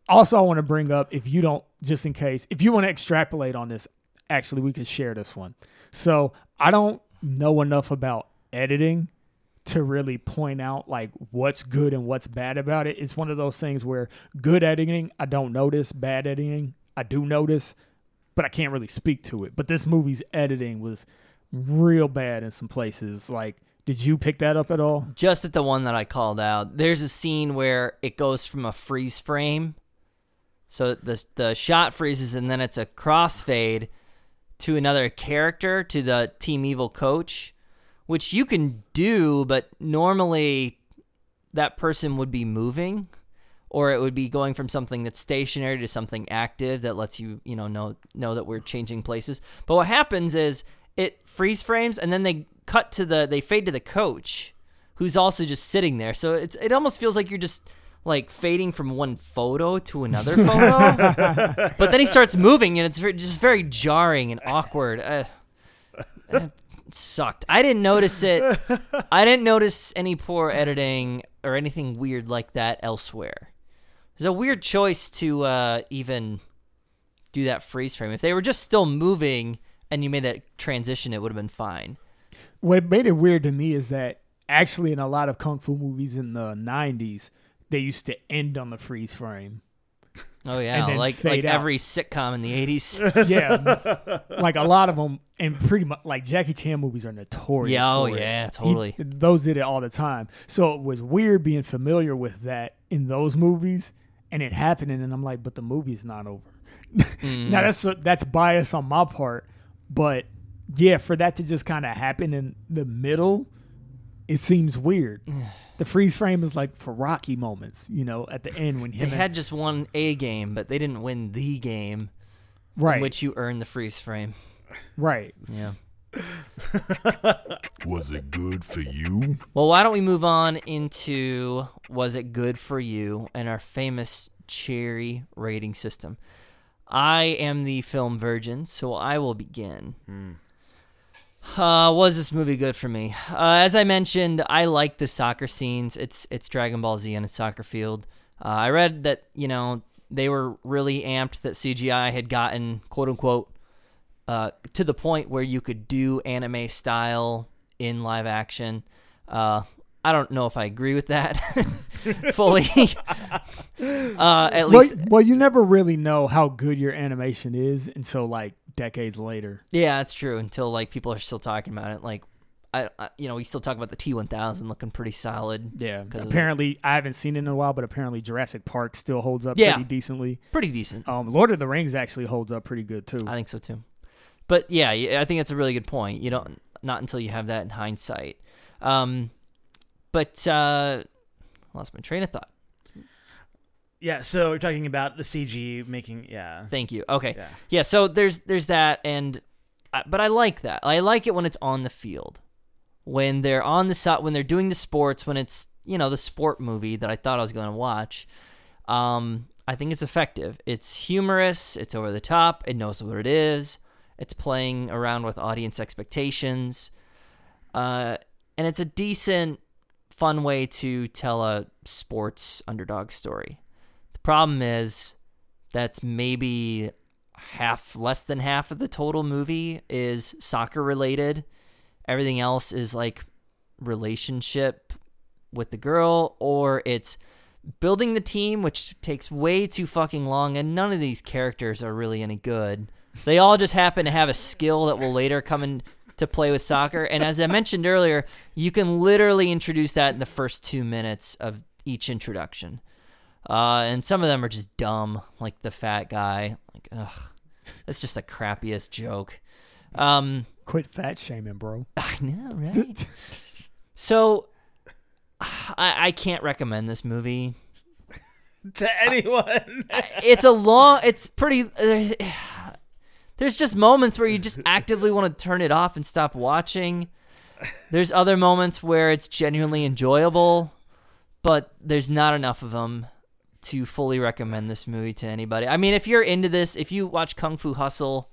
Also, I want to bring up if you don't, just in case, if you want to extrapolate on this, actually, we could share this one. So I don't know enough about editing to really point out like what's good and what's bad about it. It's one of those things where good editing I don't notice, bad editing I do notice, but I can't really speak to it. But this movie's editing was real bad in some places. Like, did you pick that up at all? Just at the one that I called out, there's a scene where it goes from a freeze frame, so the the shot freezes, and then it's a crossfade to another character, to the Team Evil coach, which you can do, but normally that person would be moving. or it would be going from something that's stationary to something active that lets you, you know, know know that we're changing places. But what happens is it freeze frames and then they cut to the they fade to the coach who's also just sitting there. So it's it almost feels like you're just like fading from one photo to another photo. but then he starts moving and it's just very jarring and awkward. Uh, sucked. I didn't notice it. I didn't notice any poor editing or anything weird like that elsewhere. It's a weird choice to uh, even do that freeze frame. If they were just still moving and you made that transition, it would have been fine. What made it weird to me is that actually in a lot of kung fu movies in the 90s, they used to end on the freeze frame. Oh yeah, like like out. every sitcom in the '80s. Yeah, like a lot of them, and pretty much like Jackie Chan movies are notorious. Yeah, oh, for it. yeah, He- totally. those did it all the time. So it was weird being familiar with that in those movies, and it happening, and I'm like, but the movie's not over. Mm. now that's that's bias on my part, but yeah, for that to just kind of happen in the middle, it seems weird. the freeze frame is like for Rocky moments, you know, at the end when They him and- had just won a game, but they didn't win the game right, in which you earn the freeze frame. right. Yeah. Was it good for you? Well, why don't we move on into was it good for you and our famous cherry rating system? I am the film virgin, so I will begin. Hmm. Uh, was this movie good for me? Uh, as I mentioned, I like the soccer scenes. It's it's Dragon Ball Z on a soccer field. Uh, I read that you know they were really amped that CGI had gotten quote unquote uh, to the point where you could do anime style in live action. Uh, I don't know if I agree with that fully. uh, at least, well, you never really know how good your animation is until like decades later. yeah, that's true. Until like people are still talking about it. Like, I, I you know, we still talk about the T1000 looking pretty solid. Yeah. it was- Apparently, I haven't seen it in a while, but apparently Jurassic Park still holds up Yeah. pretty decently. Pretty decent. Um, Lord of the Rings actually holds up pretty good too. I think so too. But yeah, I think that's a really good point. You don't not until you have that in hindsight. Um, but uh, lost my train of thought. Yeah, so we're talking about the CG making. Yeah, Thank you. Okay. yeah. Yeah, so there's there's that and uh, but I like that. I like it when it's on the field. When they're on the side when they're doing the sports when it's, you know, the sport movie that I thought I was going to watch. Um I think it's effective. It's humorous, it's over the top, it knows what it is. It's playing around with audience expectations. Uh and it's a decent fun way to tell a sports underdog story. Problem is that's maybe half less than half of the total movie is soccer related. Everything else is like relationship with the girl or it's building the team which takes way too fucking long and none of these characters are really any good. They all just happen to have a skill that will later come in to play with soccer and as i mentioned earlier you can literally introduce that in the first two minutes of each introduction uh, and some of them are just dumb, like the fat guy. Like, ugh, that's just the crappiest joke. Um, Quit fat shaming, bro. I know, right? so, I, I can't recommend this movie. To anyone, It's a long. It's pretty. Uh, there's just moments where you just actively want to turn it off and stop watching. There's other moments where it's genuinely enjoyable, but there's not enough of them to fully recommend this movie to anybody. I mean, if you're into this, if you watch Kung Fu Hustle,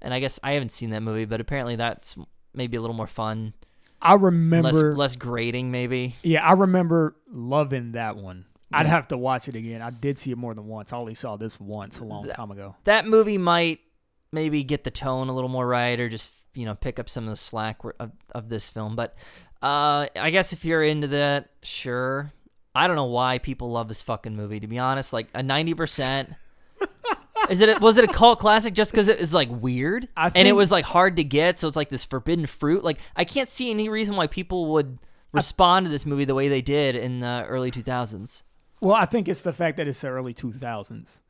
and I guess I haven't seen that movie, but apparently that's maybe a little more fun, I remember. less grading, maybe. yeah, I remember loving that one. I'd have to watch it again. I did see it more than once. I only saw this once a long time ago. That movie might maybe get the tone a little more right, or just you know pick up some of the slack of, of this film. But uh, I guess if you're into that, sure. I don't know why people love this fucking movie. To be honest, like a ninety percent. Is it? Was it a cult classic just because it was like weird I and it was like hard to get? So it's like this forbidden fruit. Like I can't see any reason why people would respond to this movie the way they did in the early two thousands. Well, I think it's the fact that it's the early 2000s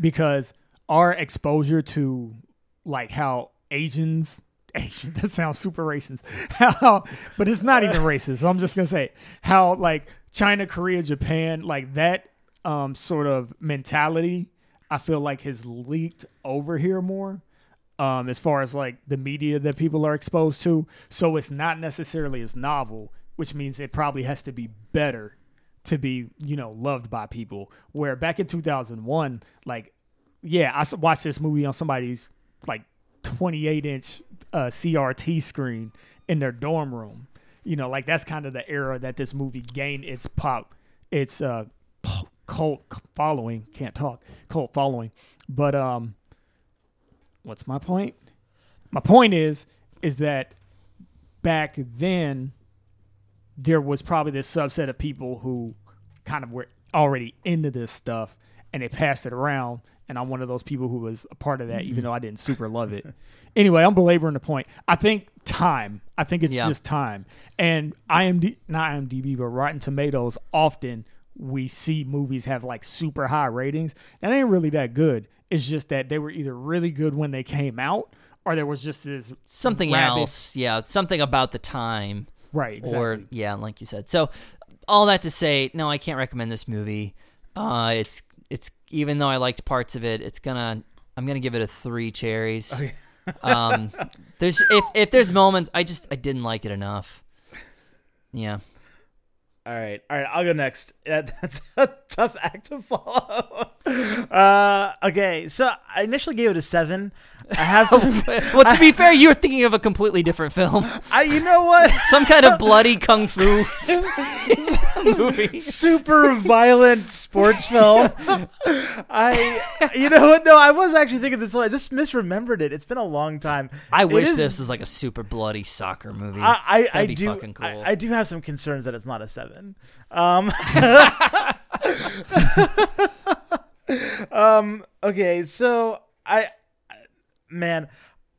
because our exposure to like how Asians, Asian, that sounds super racist, how, but it's not even racist. So I'm just going to say how like China, Korea, Japan, like that um, sort of mentality, I feel like has leaked over here more. Um, as far as like the media that people are exposed to, so it's not necessarily as novel, which means it probably has to be better to be you know loved by people. Where back in 2001, like yeah, I watched this movie on somebody's like 28 inch uh, CRT screen in their dorm room. You know, like that's kind of the era that this movie gained its pop, its uh, cult following. Can't talk cult following, but um, what's my point? My point is, is that back then there was probably this subset of people who kind of were already into this stuff and they passed it around and I'm one of those people who was a part of that even though I didn't super love it. Anyway, I'm belaboring the point. I think time. I think it's Yeah. just time. And IMD not IMDb but Rotten Tomatoes often we see movies have like super high ratings. That ain't really that good. It's just that they were either really good when they came out or there was just this Something rabid- else, yeah, something about the time. Right, exactly. or yeah, like you said. So all that to say, no, I can't recommend this movie. Uh, it's it's even though I liked parts of it, it's gonna I'm gonna give it a three cherries. um, there's if if there's moments I just I didn't like it enough. Yeah, All right, all right. I'll go next. Yeah, That's a tough act to follow. Uh, okay, so I initially gave it a seven. I have some. well, to be fair, you were thinking of a completely different film, I, you know what? some kind of bloody kung fu movie. Super violent sports film. I, you know what? No, I was actually thinking this. I just misremembered it. It's been a long time. I wish is- this was like a super bloody soccer movie. I, I, I That'd be do. fucking cool. I, I do have some concerns that it's not a seven. Um, um. Okay, so I, man,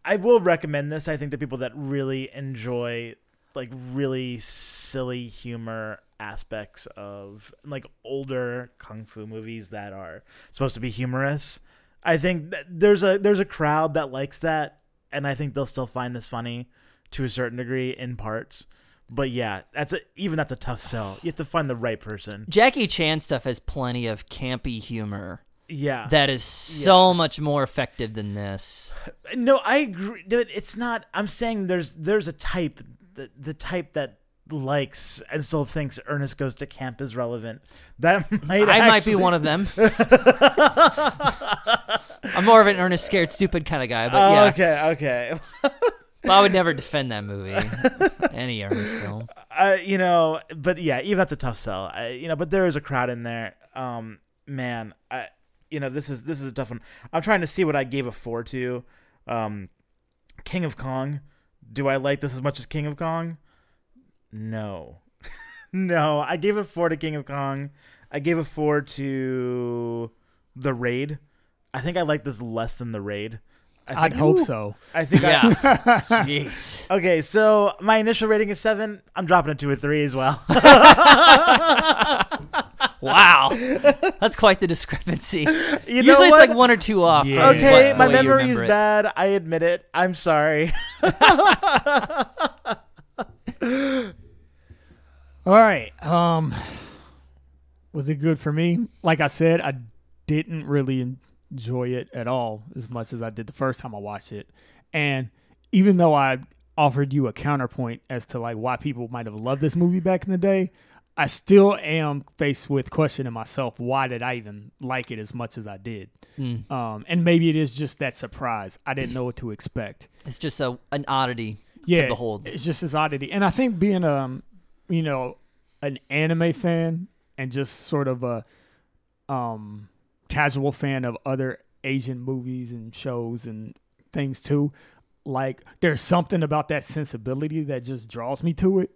I will recommend this. I think to people that really enjoy like really silly humor aspects of like older kung fu movies that are supposed to be humorous. I think there's a there's a crowd that likes that, and I think they'll still find this funny to a certain degree in parts. But yeah, that's a even that's a tough sell. You have to find the right person. Jackie Chan stuff has plenty of campy humor Yeah. that is so much more effective than this. no, I agree. It's not. I'm saying there's there's a type the the type that likes and still thinks Ernest Goes to Camp is relevant. That might I might be one of them. I'm more of an Ernest scared, stupid kind of guy, but Oh, yeah, okay, okay. But I would never defend that movie, any Ernest film. uh, you know, but yeah, even that's a tough sell. I, you know, but there is a crowd in there. Um, man, I, you know, this is this is a tough one. I'm trying to see what I gave a four to. Um, King of Kong. Do I like this as much as King of Kong? No, no. I gave a four to King of Kong. I gave a four to the Raid. I think I like this less than the Raid. I I'd think, hope so. I think I, Yeah, jeez. Okay, so my initial rating is seven. I'm dropping it to a three as well. Wow, that's quite the discrepancy. You know Usually it's what? like one or two off. Yeah. from Okay, what- my way you memory is remember it. bad. I admit it. I'm sorry. All right. Um, was it good for me? Like I said, I didn't really enjoy it at all as much as I did the first time I watched it. And even though I offered you a counterpoint as to like why people might have loved this movie back in the day, I still am faced with questioning myself why did I even like it as much as I did. Mm. Um, and maybe it is just that surprise. I didn't know what to expect It's just a an oddity yeah, to behold. It's just this oddity, and I think being um, you know, an anime fan and just sort of a um casual fan of other Asian movies and shows and things too. Like there's something about that sensibility that just draws me to it.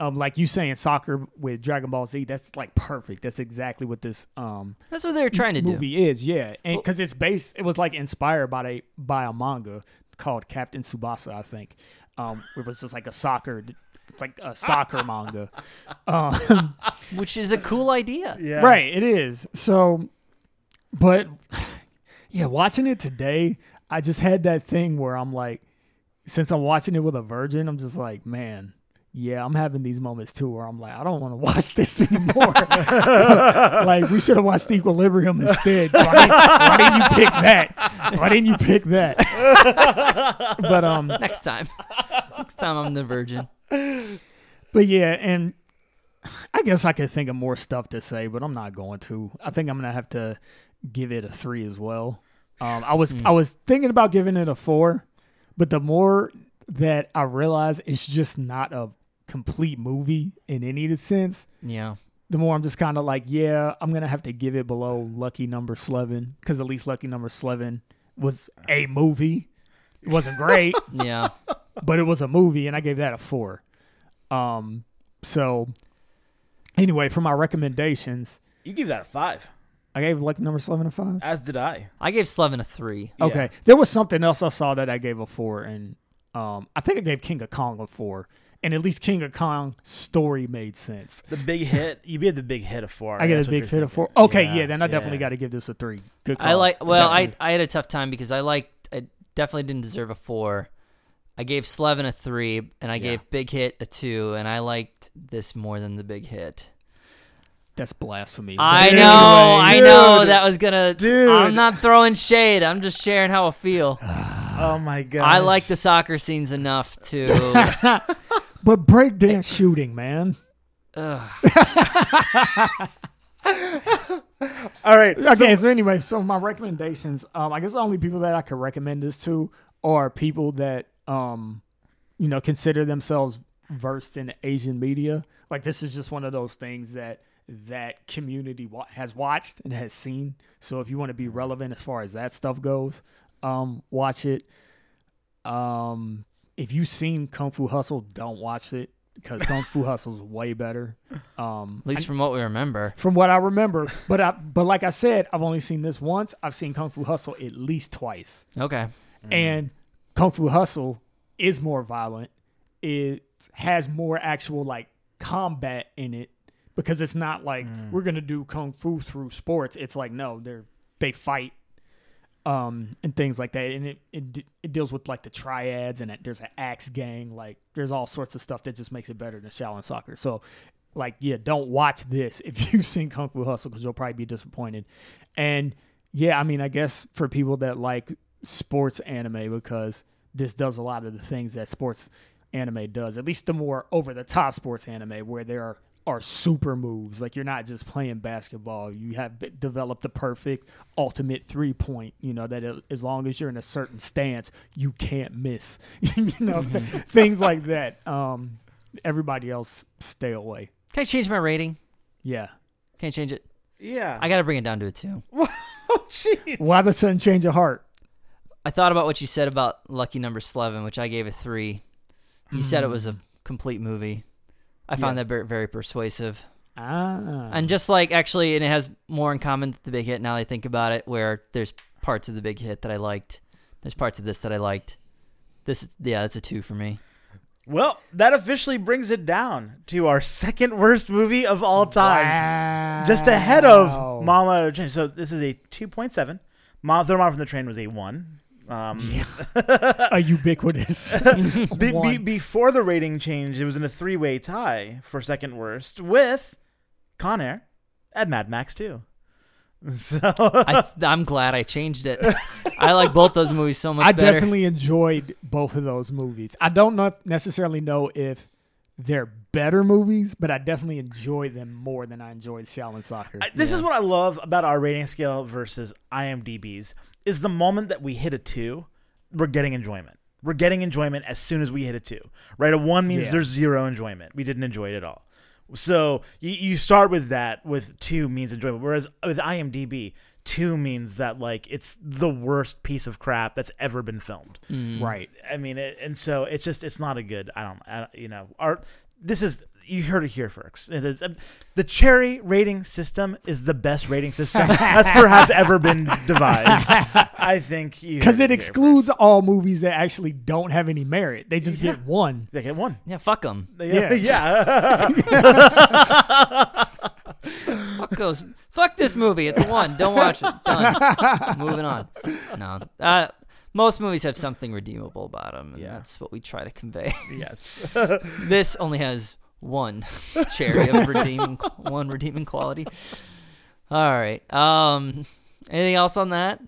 Um, like you saying soccer with Dragon Ball Z, that's like perfect. That's exactly what this um That's what they were trying to do. movie is. Yeah, and Well- because it's based, it was like inspired by a by a manga called Captain Tsubasa, I think. Um, it was just like a soccer, it's like a soccer manga. Um, which is a cool idea. Yeah. Right, it is. So, but yeah, watching it today, I just had that thing where I'm like, since I'm watching it with a virgin, I'm just like, man, yeah, I'm having these moments too where I'm like, I don't want to watch this anymore. like we should have watched Equilibrium instead. Why didn't, why didn't you pick that? Why didn't you pick that? but um, Next time. Next time I'm the virgin. but yeah, and I guess I could think of more stuff to say, but I'm not going to. I think I'm gonna have to give it a three as well. Um, I was I was thinking about giving it a four, but the more that I realize it's just not a complete movie in any sense, Yeah. the more I'm just kind of like, yeah, I'm gonna have to give it below Lucky Number Slevin because at least Lucky Number Slevin was a movie. It wasn't great, Yeah. but it was a movie, and I gave that a four. Um, so anyway, for my recommendations, You give that a five, I gave Lucky Number Slevin a five. as did I. I gave Slevin a three. Yeah. Okay, there was something else I saw that I gave a four, and um, I think I gave King of Kong a four, and at least King of Kong story made sense. The big hit. You gave the big hit of four. I get a big you're hit of four. Okay, yeah, then I definitely got to give this a three. Good. Call. I like. Well, I Definitely. I had a tough time because I liked. I definitely didn't deserve a four. I gave Slevin a three, and I Yeah. gave Big Hit a two, and I liked this more than the Big Hit. That's blasphemy. I But know, anyway, I dude. know that was gonna. Dude. I'm not throwing shade. I'm just sharing how I feel. Oh my god. I like the soccer scenes enough to. But breakdance shooting, man. All right. Okay, so, anyway, so my recommendations, um, I guess the only people that I could recommend this to are people that um, you know, consider themselves versed in Asian media. Like this is just one of those things that that community wa- has watched and has seen. So if you want to be relevant as far as that stuff goes, um, watch it. Um, if you've seen Kung Fu Hustle, don't watch it because Kung Fu Hustle is way better. Um, At least from what we remember. from what I remember. But I, but like I said, I've only seen this once. I've seen Kung Fu Hustle at least twice, Okay. and Kung Fu Hustle is more violent. It has more actual like combat in it because it's not like we're gonna do kung fu through sports. It's like no, they're they fight. Um and things like that, and it, it it deals with like the triads, and there's an axe gang, like there's all sorts of stuff that just makes it better than Shaolin soccer. So, like, yeah, don't watch this if you've seen Kung Fu Hustle because you'll probably be disappointed. And yeah, I mean, I guess for people that like sports anime, because this does a lot of the things that sports anime does, at least the more over the top sports anime where there are, are super moves. Like you're not just playing basketball. You have developed the perfect ultimate three point, you know, that it- as long as you're in a certain stance, you can't miss, you know, things like that. Um, everybody else stay away. Can I change my rating? Yeah. Can I change it? Yeah. I got to bring it down to a two. oh jeez. Why the sudden change of heart? I thought about what you said about Lucky Number Slevin, which I gave a three. You said it was a complete movie. I found Yeah. that very, very persuasive. Ah. And just like actually, and it has more in common with the Big Hit. Now that I think about it, where there's parts of the Big Hit that I liked. There's parts of this that I liked. This, is, yeah, that's a two for me. Well, that officially brings it down to our second worst movie of all time. Just ahead of Mama So this is a 2.7. Mom, Throw Mom from the Train was a 1. Um, a ubiquitous. be, be, before the rating change, it was in a three way tie for second worst with Con Air and Mad Max 2. So I, I'm glad I changed it. I like both those movies so much I better. definitely enjoyed both of those movies. I don't know necessarily know if they're better movies, but I definitely enjoy them more than I enjoyed Shaolin Soccer. I- this is what I love about our rating scale versus IMDb's is the moment that we hit a two, we're getting enjoyment. We're getting enjoyment as soon as we hit a two. Right? A one means Yeah. there's zero enjoyment. We didn't enjoy it at all. So you, you start with that with two means enjoyment. Whereas with IMDb, two means that like it's the worst piece of crap that's ever been filmed. Mm. right. I mean, it, and so it's just it's not a good. I don't, I, you know, our this is you heard it here first. It is the cherry rating system is the best rating system that's perhaps ever been devised. I think Because heard it here excludes all movies that actually don't have any merit. They just Yeah. get one. They get one. Yeah, fuck them. Yeah, Yeah. yeah. Fuck those. Fuck this movie. It's one. Don't watch it. Done. Moving on. No. Uh, most movies have something redeemable about them, and Yeah. that's what we try to convey. Yes. this only has one cherry of redeeming, one redeeming quality. All right. Um, anything else on that?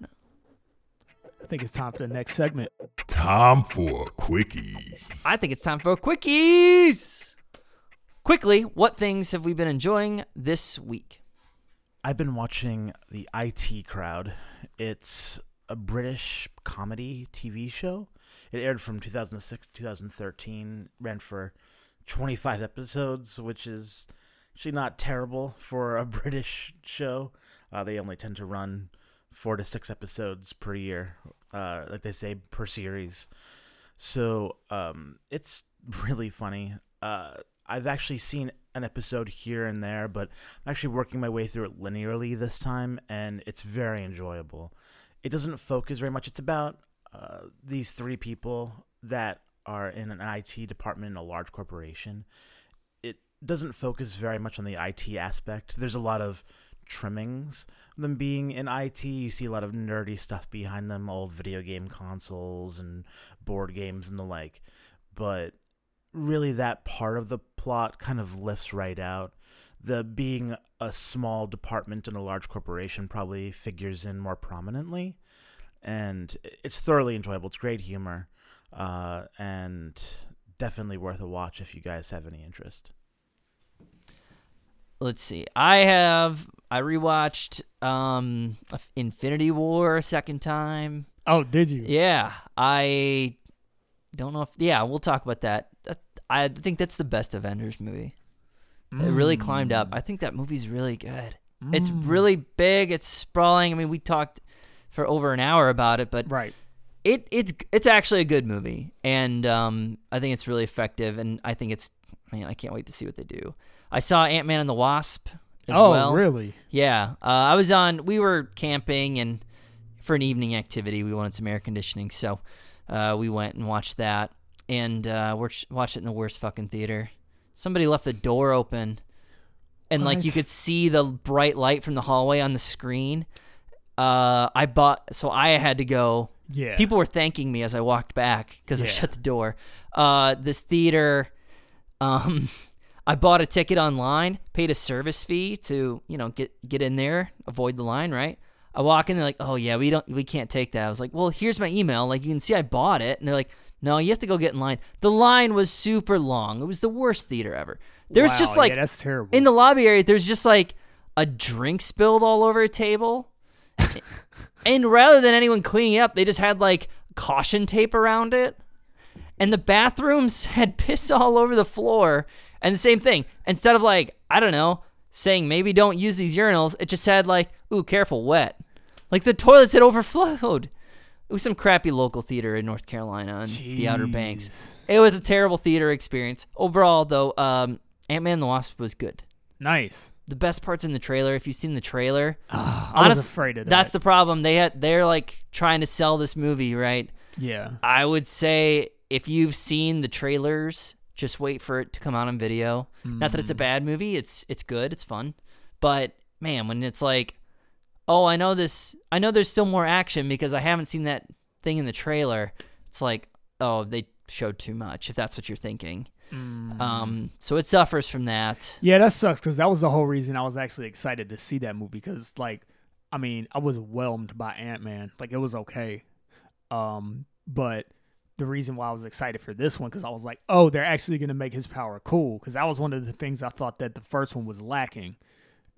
I think it's time for the next segment. Time for a quickie. I think it's time for quickies. Quickly, what things have we been enjoying this week? I've been watching the IT Crowd. It's a British comedy TV show. It aired from 2006 to 2013, ran for 25 episodes, which is actually not terrible for a British show. Uh, they only tend to run four to six episodes per year, uh, like they say, per series. So um, it's really funny. Uh, I've actually seen an episode here and there, but I'm actually working my way through it linearly this time, and it's very enjoyable. It doesn't focus very much. It's about uh, these three people that are in an IT department in a large corporation. It doesn't focus very much on the IT aspect. There's a lot of trimmings them being in IT. You see a lot of nerdy stuff behind them, old video game consoles and board games and the like. But really, that part of the plot kind of lifts right out. The being a small department in a large corporation probably figures in more prominently, and it's thoroughly enjoyable. It's great humor, uh, and definitely worth a watch if you guys have any interest. Let's see. I have I rewatched um Infinity War a second time. Oh, did you? Yeah, I don't know if yeah, we'll talk about that. That- I think that's the best Avengers movie. It really climbed up. I think that movie's really good. It's Mm. really big. It's sprawling. I mean, we talked for over an hour about it, but right. It it's it's actually a good movie, and um, I think it's really effective. And I think it's man, I can't wait to see what they do. I saw Ant Man and the Wasp as oh, well. really? Yeah, uh, I was on. We were camping and for an evening activity, we wanted some air conditioning, so uh, we went and watched that, and uh, we watched it in the worst fucking theater. Somebody left the door open, and like you could see the bright light from the hallway on the screen. Uh, I bought, so I had to go. Yeah. People were thanking me as I walked back because I shut the door. Uh, this theater, um, I bought a ticket online, paid a service fee to you know get get in there, avoid the line. Right. I walk in, they're like, "Oh yeah, we don't, we can't take that." I was like, "Well, here's my email. Like you can see, I bought it." And they're like, "No, you have to go get in line." The line was super long. It was the worst theater ever. There was Wow, just like yeah, that's terrible. in the lobby area, there's just like a drink spilled all over a table. And rather than anyone cleaning it up, they just had like caution tape around it. And the bathrooms had piss all over the floor. And the same thing. Instead of like, I don't know, saying maybe don't use these urinals, it just said like, ooh, careful, wet. Like the toilets had overflowed. It was some crappy local theater in North Carolina on the Outer Banks. It was a terrible theater experience. Overall, though, um, Ant Man and the Wasp was good. Nice. The best parts in the trailer, if you've seen the trailer, I was afraid of that. that's the problem. They had they're like trying to sell this movie, right? yeah. I would say if you've seen the trailers, just wait for it to come out on video. Not that it's a mm-hmm. bad movie, it's it's good, it's fun. But man, when it's like, "Oh, I know this. I know there's still more action because I haven't seen that thing in the trailer." It's like, "Oh, they showed too much." If that's what you're thinking. Um, so it suffers from that. Yeah, that sucks because that was the whole reason I was actually excited to see that movie. Because, like, I mean, I was whelmed by Ant Man. Like, it was okay. Um, but the reason why I was excited for this one because I was like, oh, they're actually gonna make his power cool. Because that was one of the things I thought that the first one was lacking.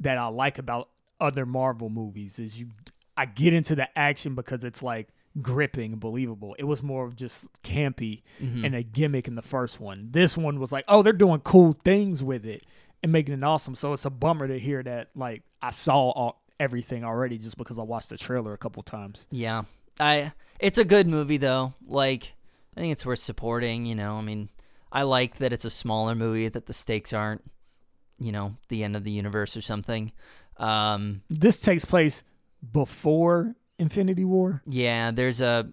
That I like about other Marvel movies is you, I get into the action because it's like gripping believable. It was more of just campy and a gimmick in the first one. This one was like, oh, they're doing cool things with it and making it awesome. So it's a bummer to hear that like I saw all, everything already just because I watched the trailer a couple times. Yeah. I it's a good movie though. Like I think it's worth supporting, you know. I mean, I like that it's a smaller movie that the stakes aren't, you know, the end of the universe or something. Um This takes place before Infinity War. yeah, there's a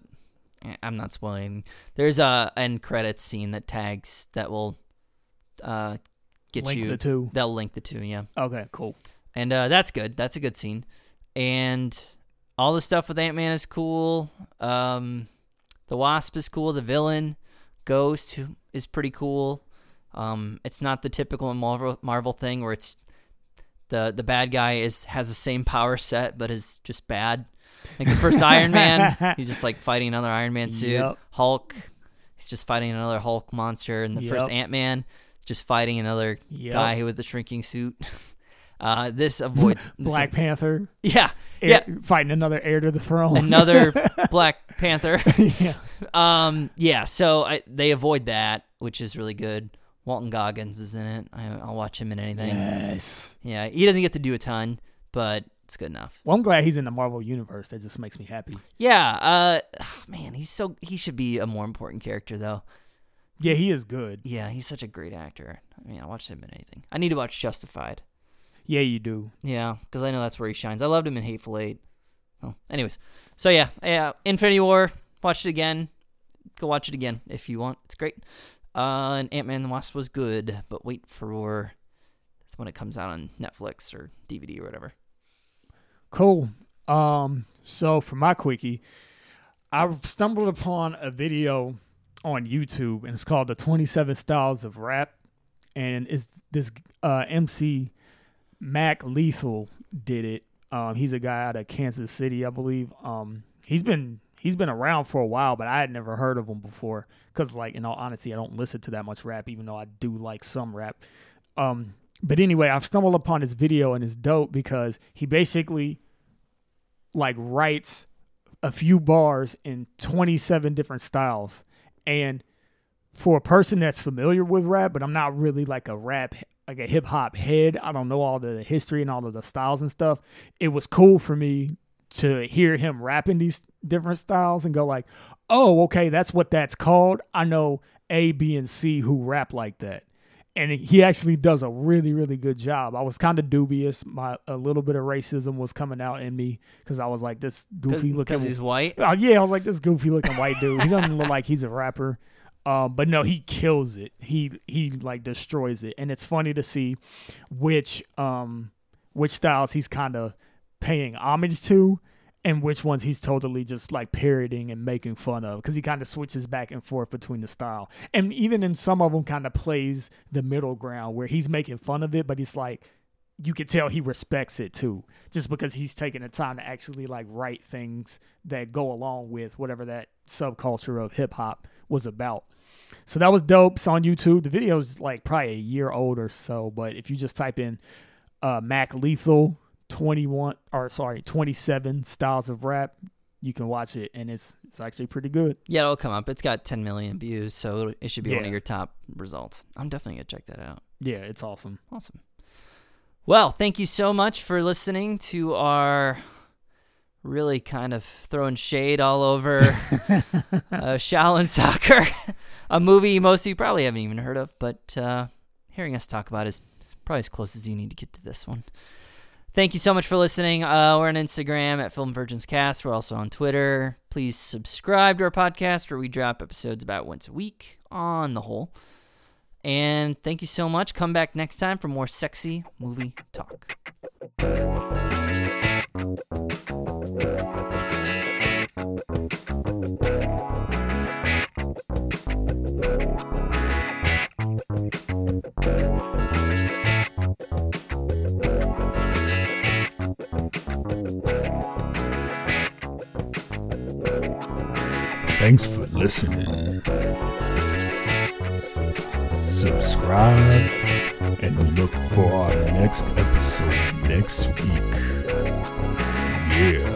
eh, I'm not spoiling. There's a end credits scene that tags that will uh get Link you the two. That'll link the two, yeah. Okay, cool. And uh, that's good. That's a good scene. And all the stuff with Ant Man is cool. Um, The Wasp is cool. The villain, Ghost, is pretty cool. Um, it's not the typical Marvel Marvel thing where it's the the bad guy is has the same power set but is just bad. Like the first Iron Man, he's just like fighting another Iron Man suit. Yep. Hulk, he's just fighting another Hulk monster. And the first Ant Man, just fighting another Yep. guy with the shrinking suit. Uh, this avoids Black Panther. Yeah, Heir- yeah, Fighting another heir to the throne. another Black Panther. yeah. Um, yeah, so I, they avoid that, which is really good. Walton Goggins is in it. I, I'll watch him in anything. Yes. Yeah, he doesn't get to do a ton, but it's good enough. Well, I'm glad he's in the Marvel universe. That just makes me happy. Yeah, uh, man, he's so he should be a more important character though. Yeah, he is good. Yeah, he's such a great actor. I mean, I watch him in anything. I need to watch Justified. Yeah, you do. Yeah, because I know that's where he shines. I loved him in Hateful Eight. Oh, anyways, so yeah, yeah, Infinity War. Watch it again. Go watch it again if you want. It's great. Uh, and Ant Man and the Wasp was good, but wait for when it comes out on Netflix or DVD or whatever. Cool. Um, so for my quickie, I stumbled upon a video on YouTube, and it's called "The 27 Styles of Rap," and it's this uh, MC Mac Lethal did it. Um, he's a guy out of Kansas City, I believe. Um, he's been he's been around for a while, but I had never heard of him before. Cause like in all honesty, I don't listen to that much rap, even though I do like some rap. Um, but anyway, I've stumbled upon his video and it's dope because he basically like writes a few bars in 27 different styles. And for a person that's familiar with rap, but I'm not really like a rap, like a hip hop head, I don't know all the history and all of the styles and stuff. It was cool for me to hear him rapping these different styles and go like, oh, okay, that's what that's called. I know A, B, and C who rap like that and he actually does a really really good job. I was kind of dubious. My a little bit of racism was coming out in me because I was like this goofy looking. because he's white. Oh yeah, I was like this goofy looking white dude. He doesn't look like he's a rapper. Um, but no, he kills it. He he like destroys it, and it's funny to see which um which styles he's kind of paying homage to, and which ones he's totally just like parroting and making fun of because he kind of switches back and forth between the style, and even in some of them, kind of plays the middle ground where he's making fun of it, but he's like you could tell he respects it too, just because he's taking the time to actually like write things that go along with whatever that subculture of hip hop was about. So that was dope. It's on YouTube. The video's like probably a year old or so, but if you just type in uh, Mac Lethal 21 or sorry 27 styles of rap, you can watch it, and it's it's actually pretty good. Yeah, it'll come up. It's got 10 million views, so it should be one of your top results. I'm definitely gonna check that out. Yeah, it's awesome. Awesome. Well, thank you so much for listening to our really kind of throwing shade all over uh, Shaolin Soccer, a movie most of you probably haven't even heard of, but uh, hearing us talk about is probably as close as you need to get to this one. Thank you so much for listening. Uh, we're on Instagram at Film Virgins Cast. We're also on Twitter. Please subscribe to our podcast where we drop episodes about once a week on the whole. And thank you so much. Come back next time for more sexy movie talk. Thanks for listening. Subscribe and look for our next episode next week. Yeah.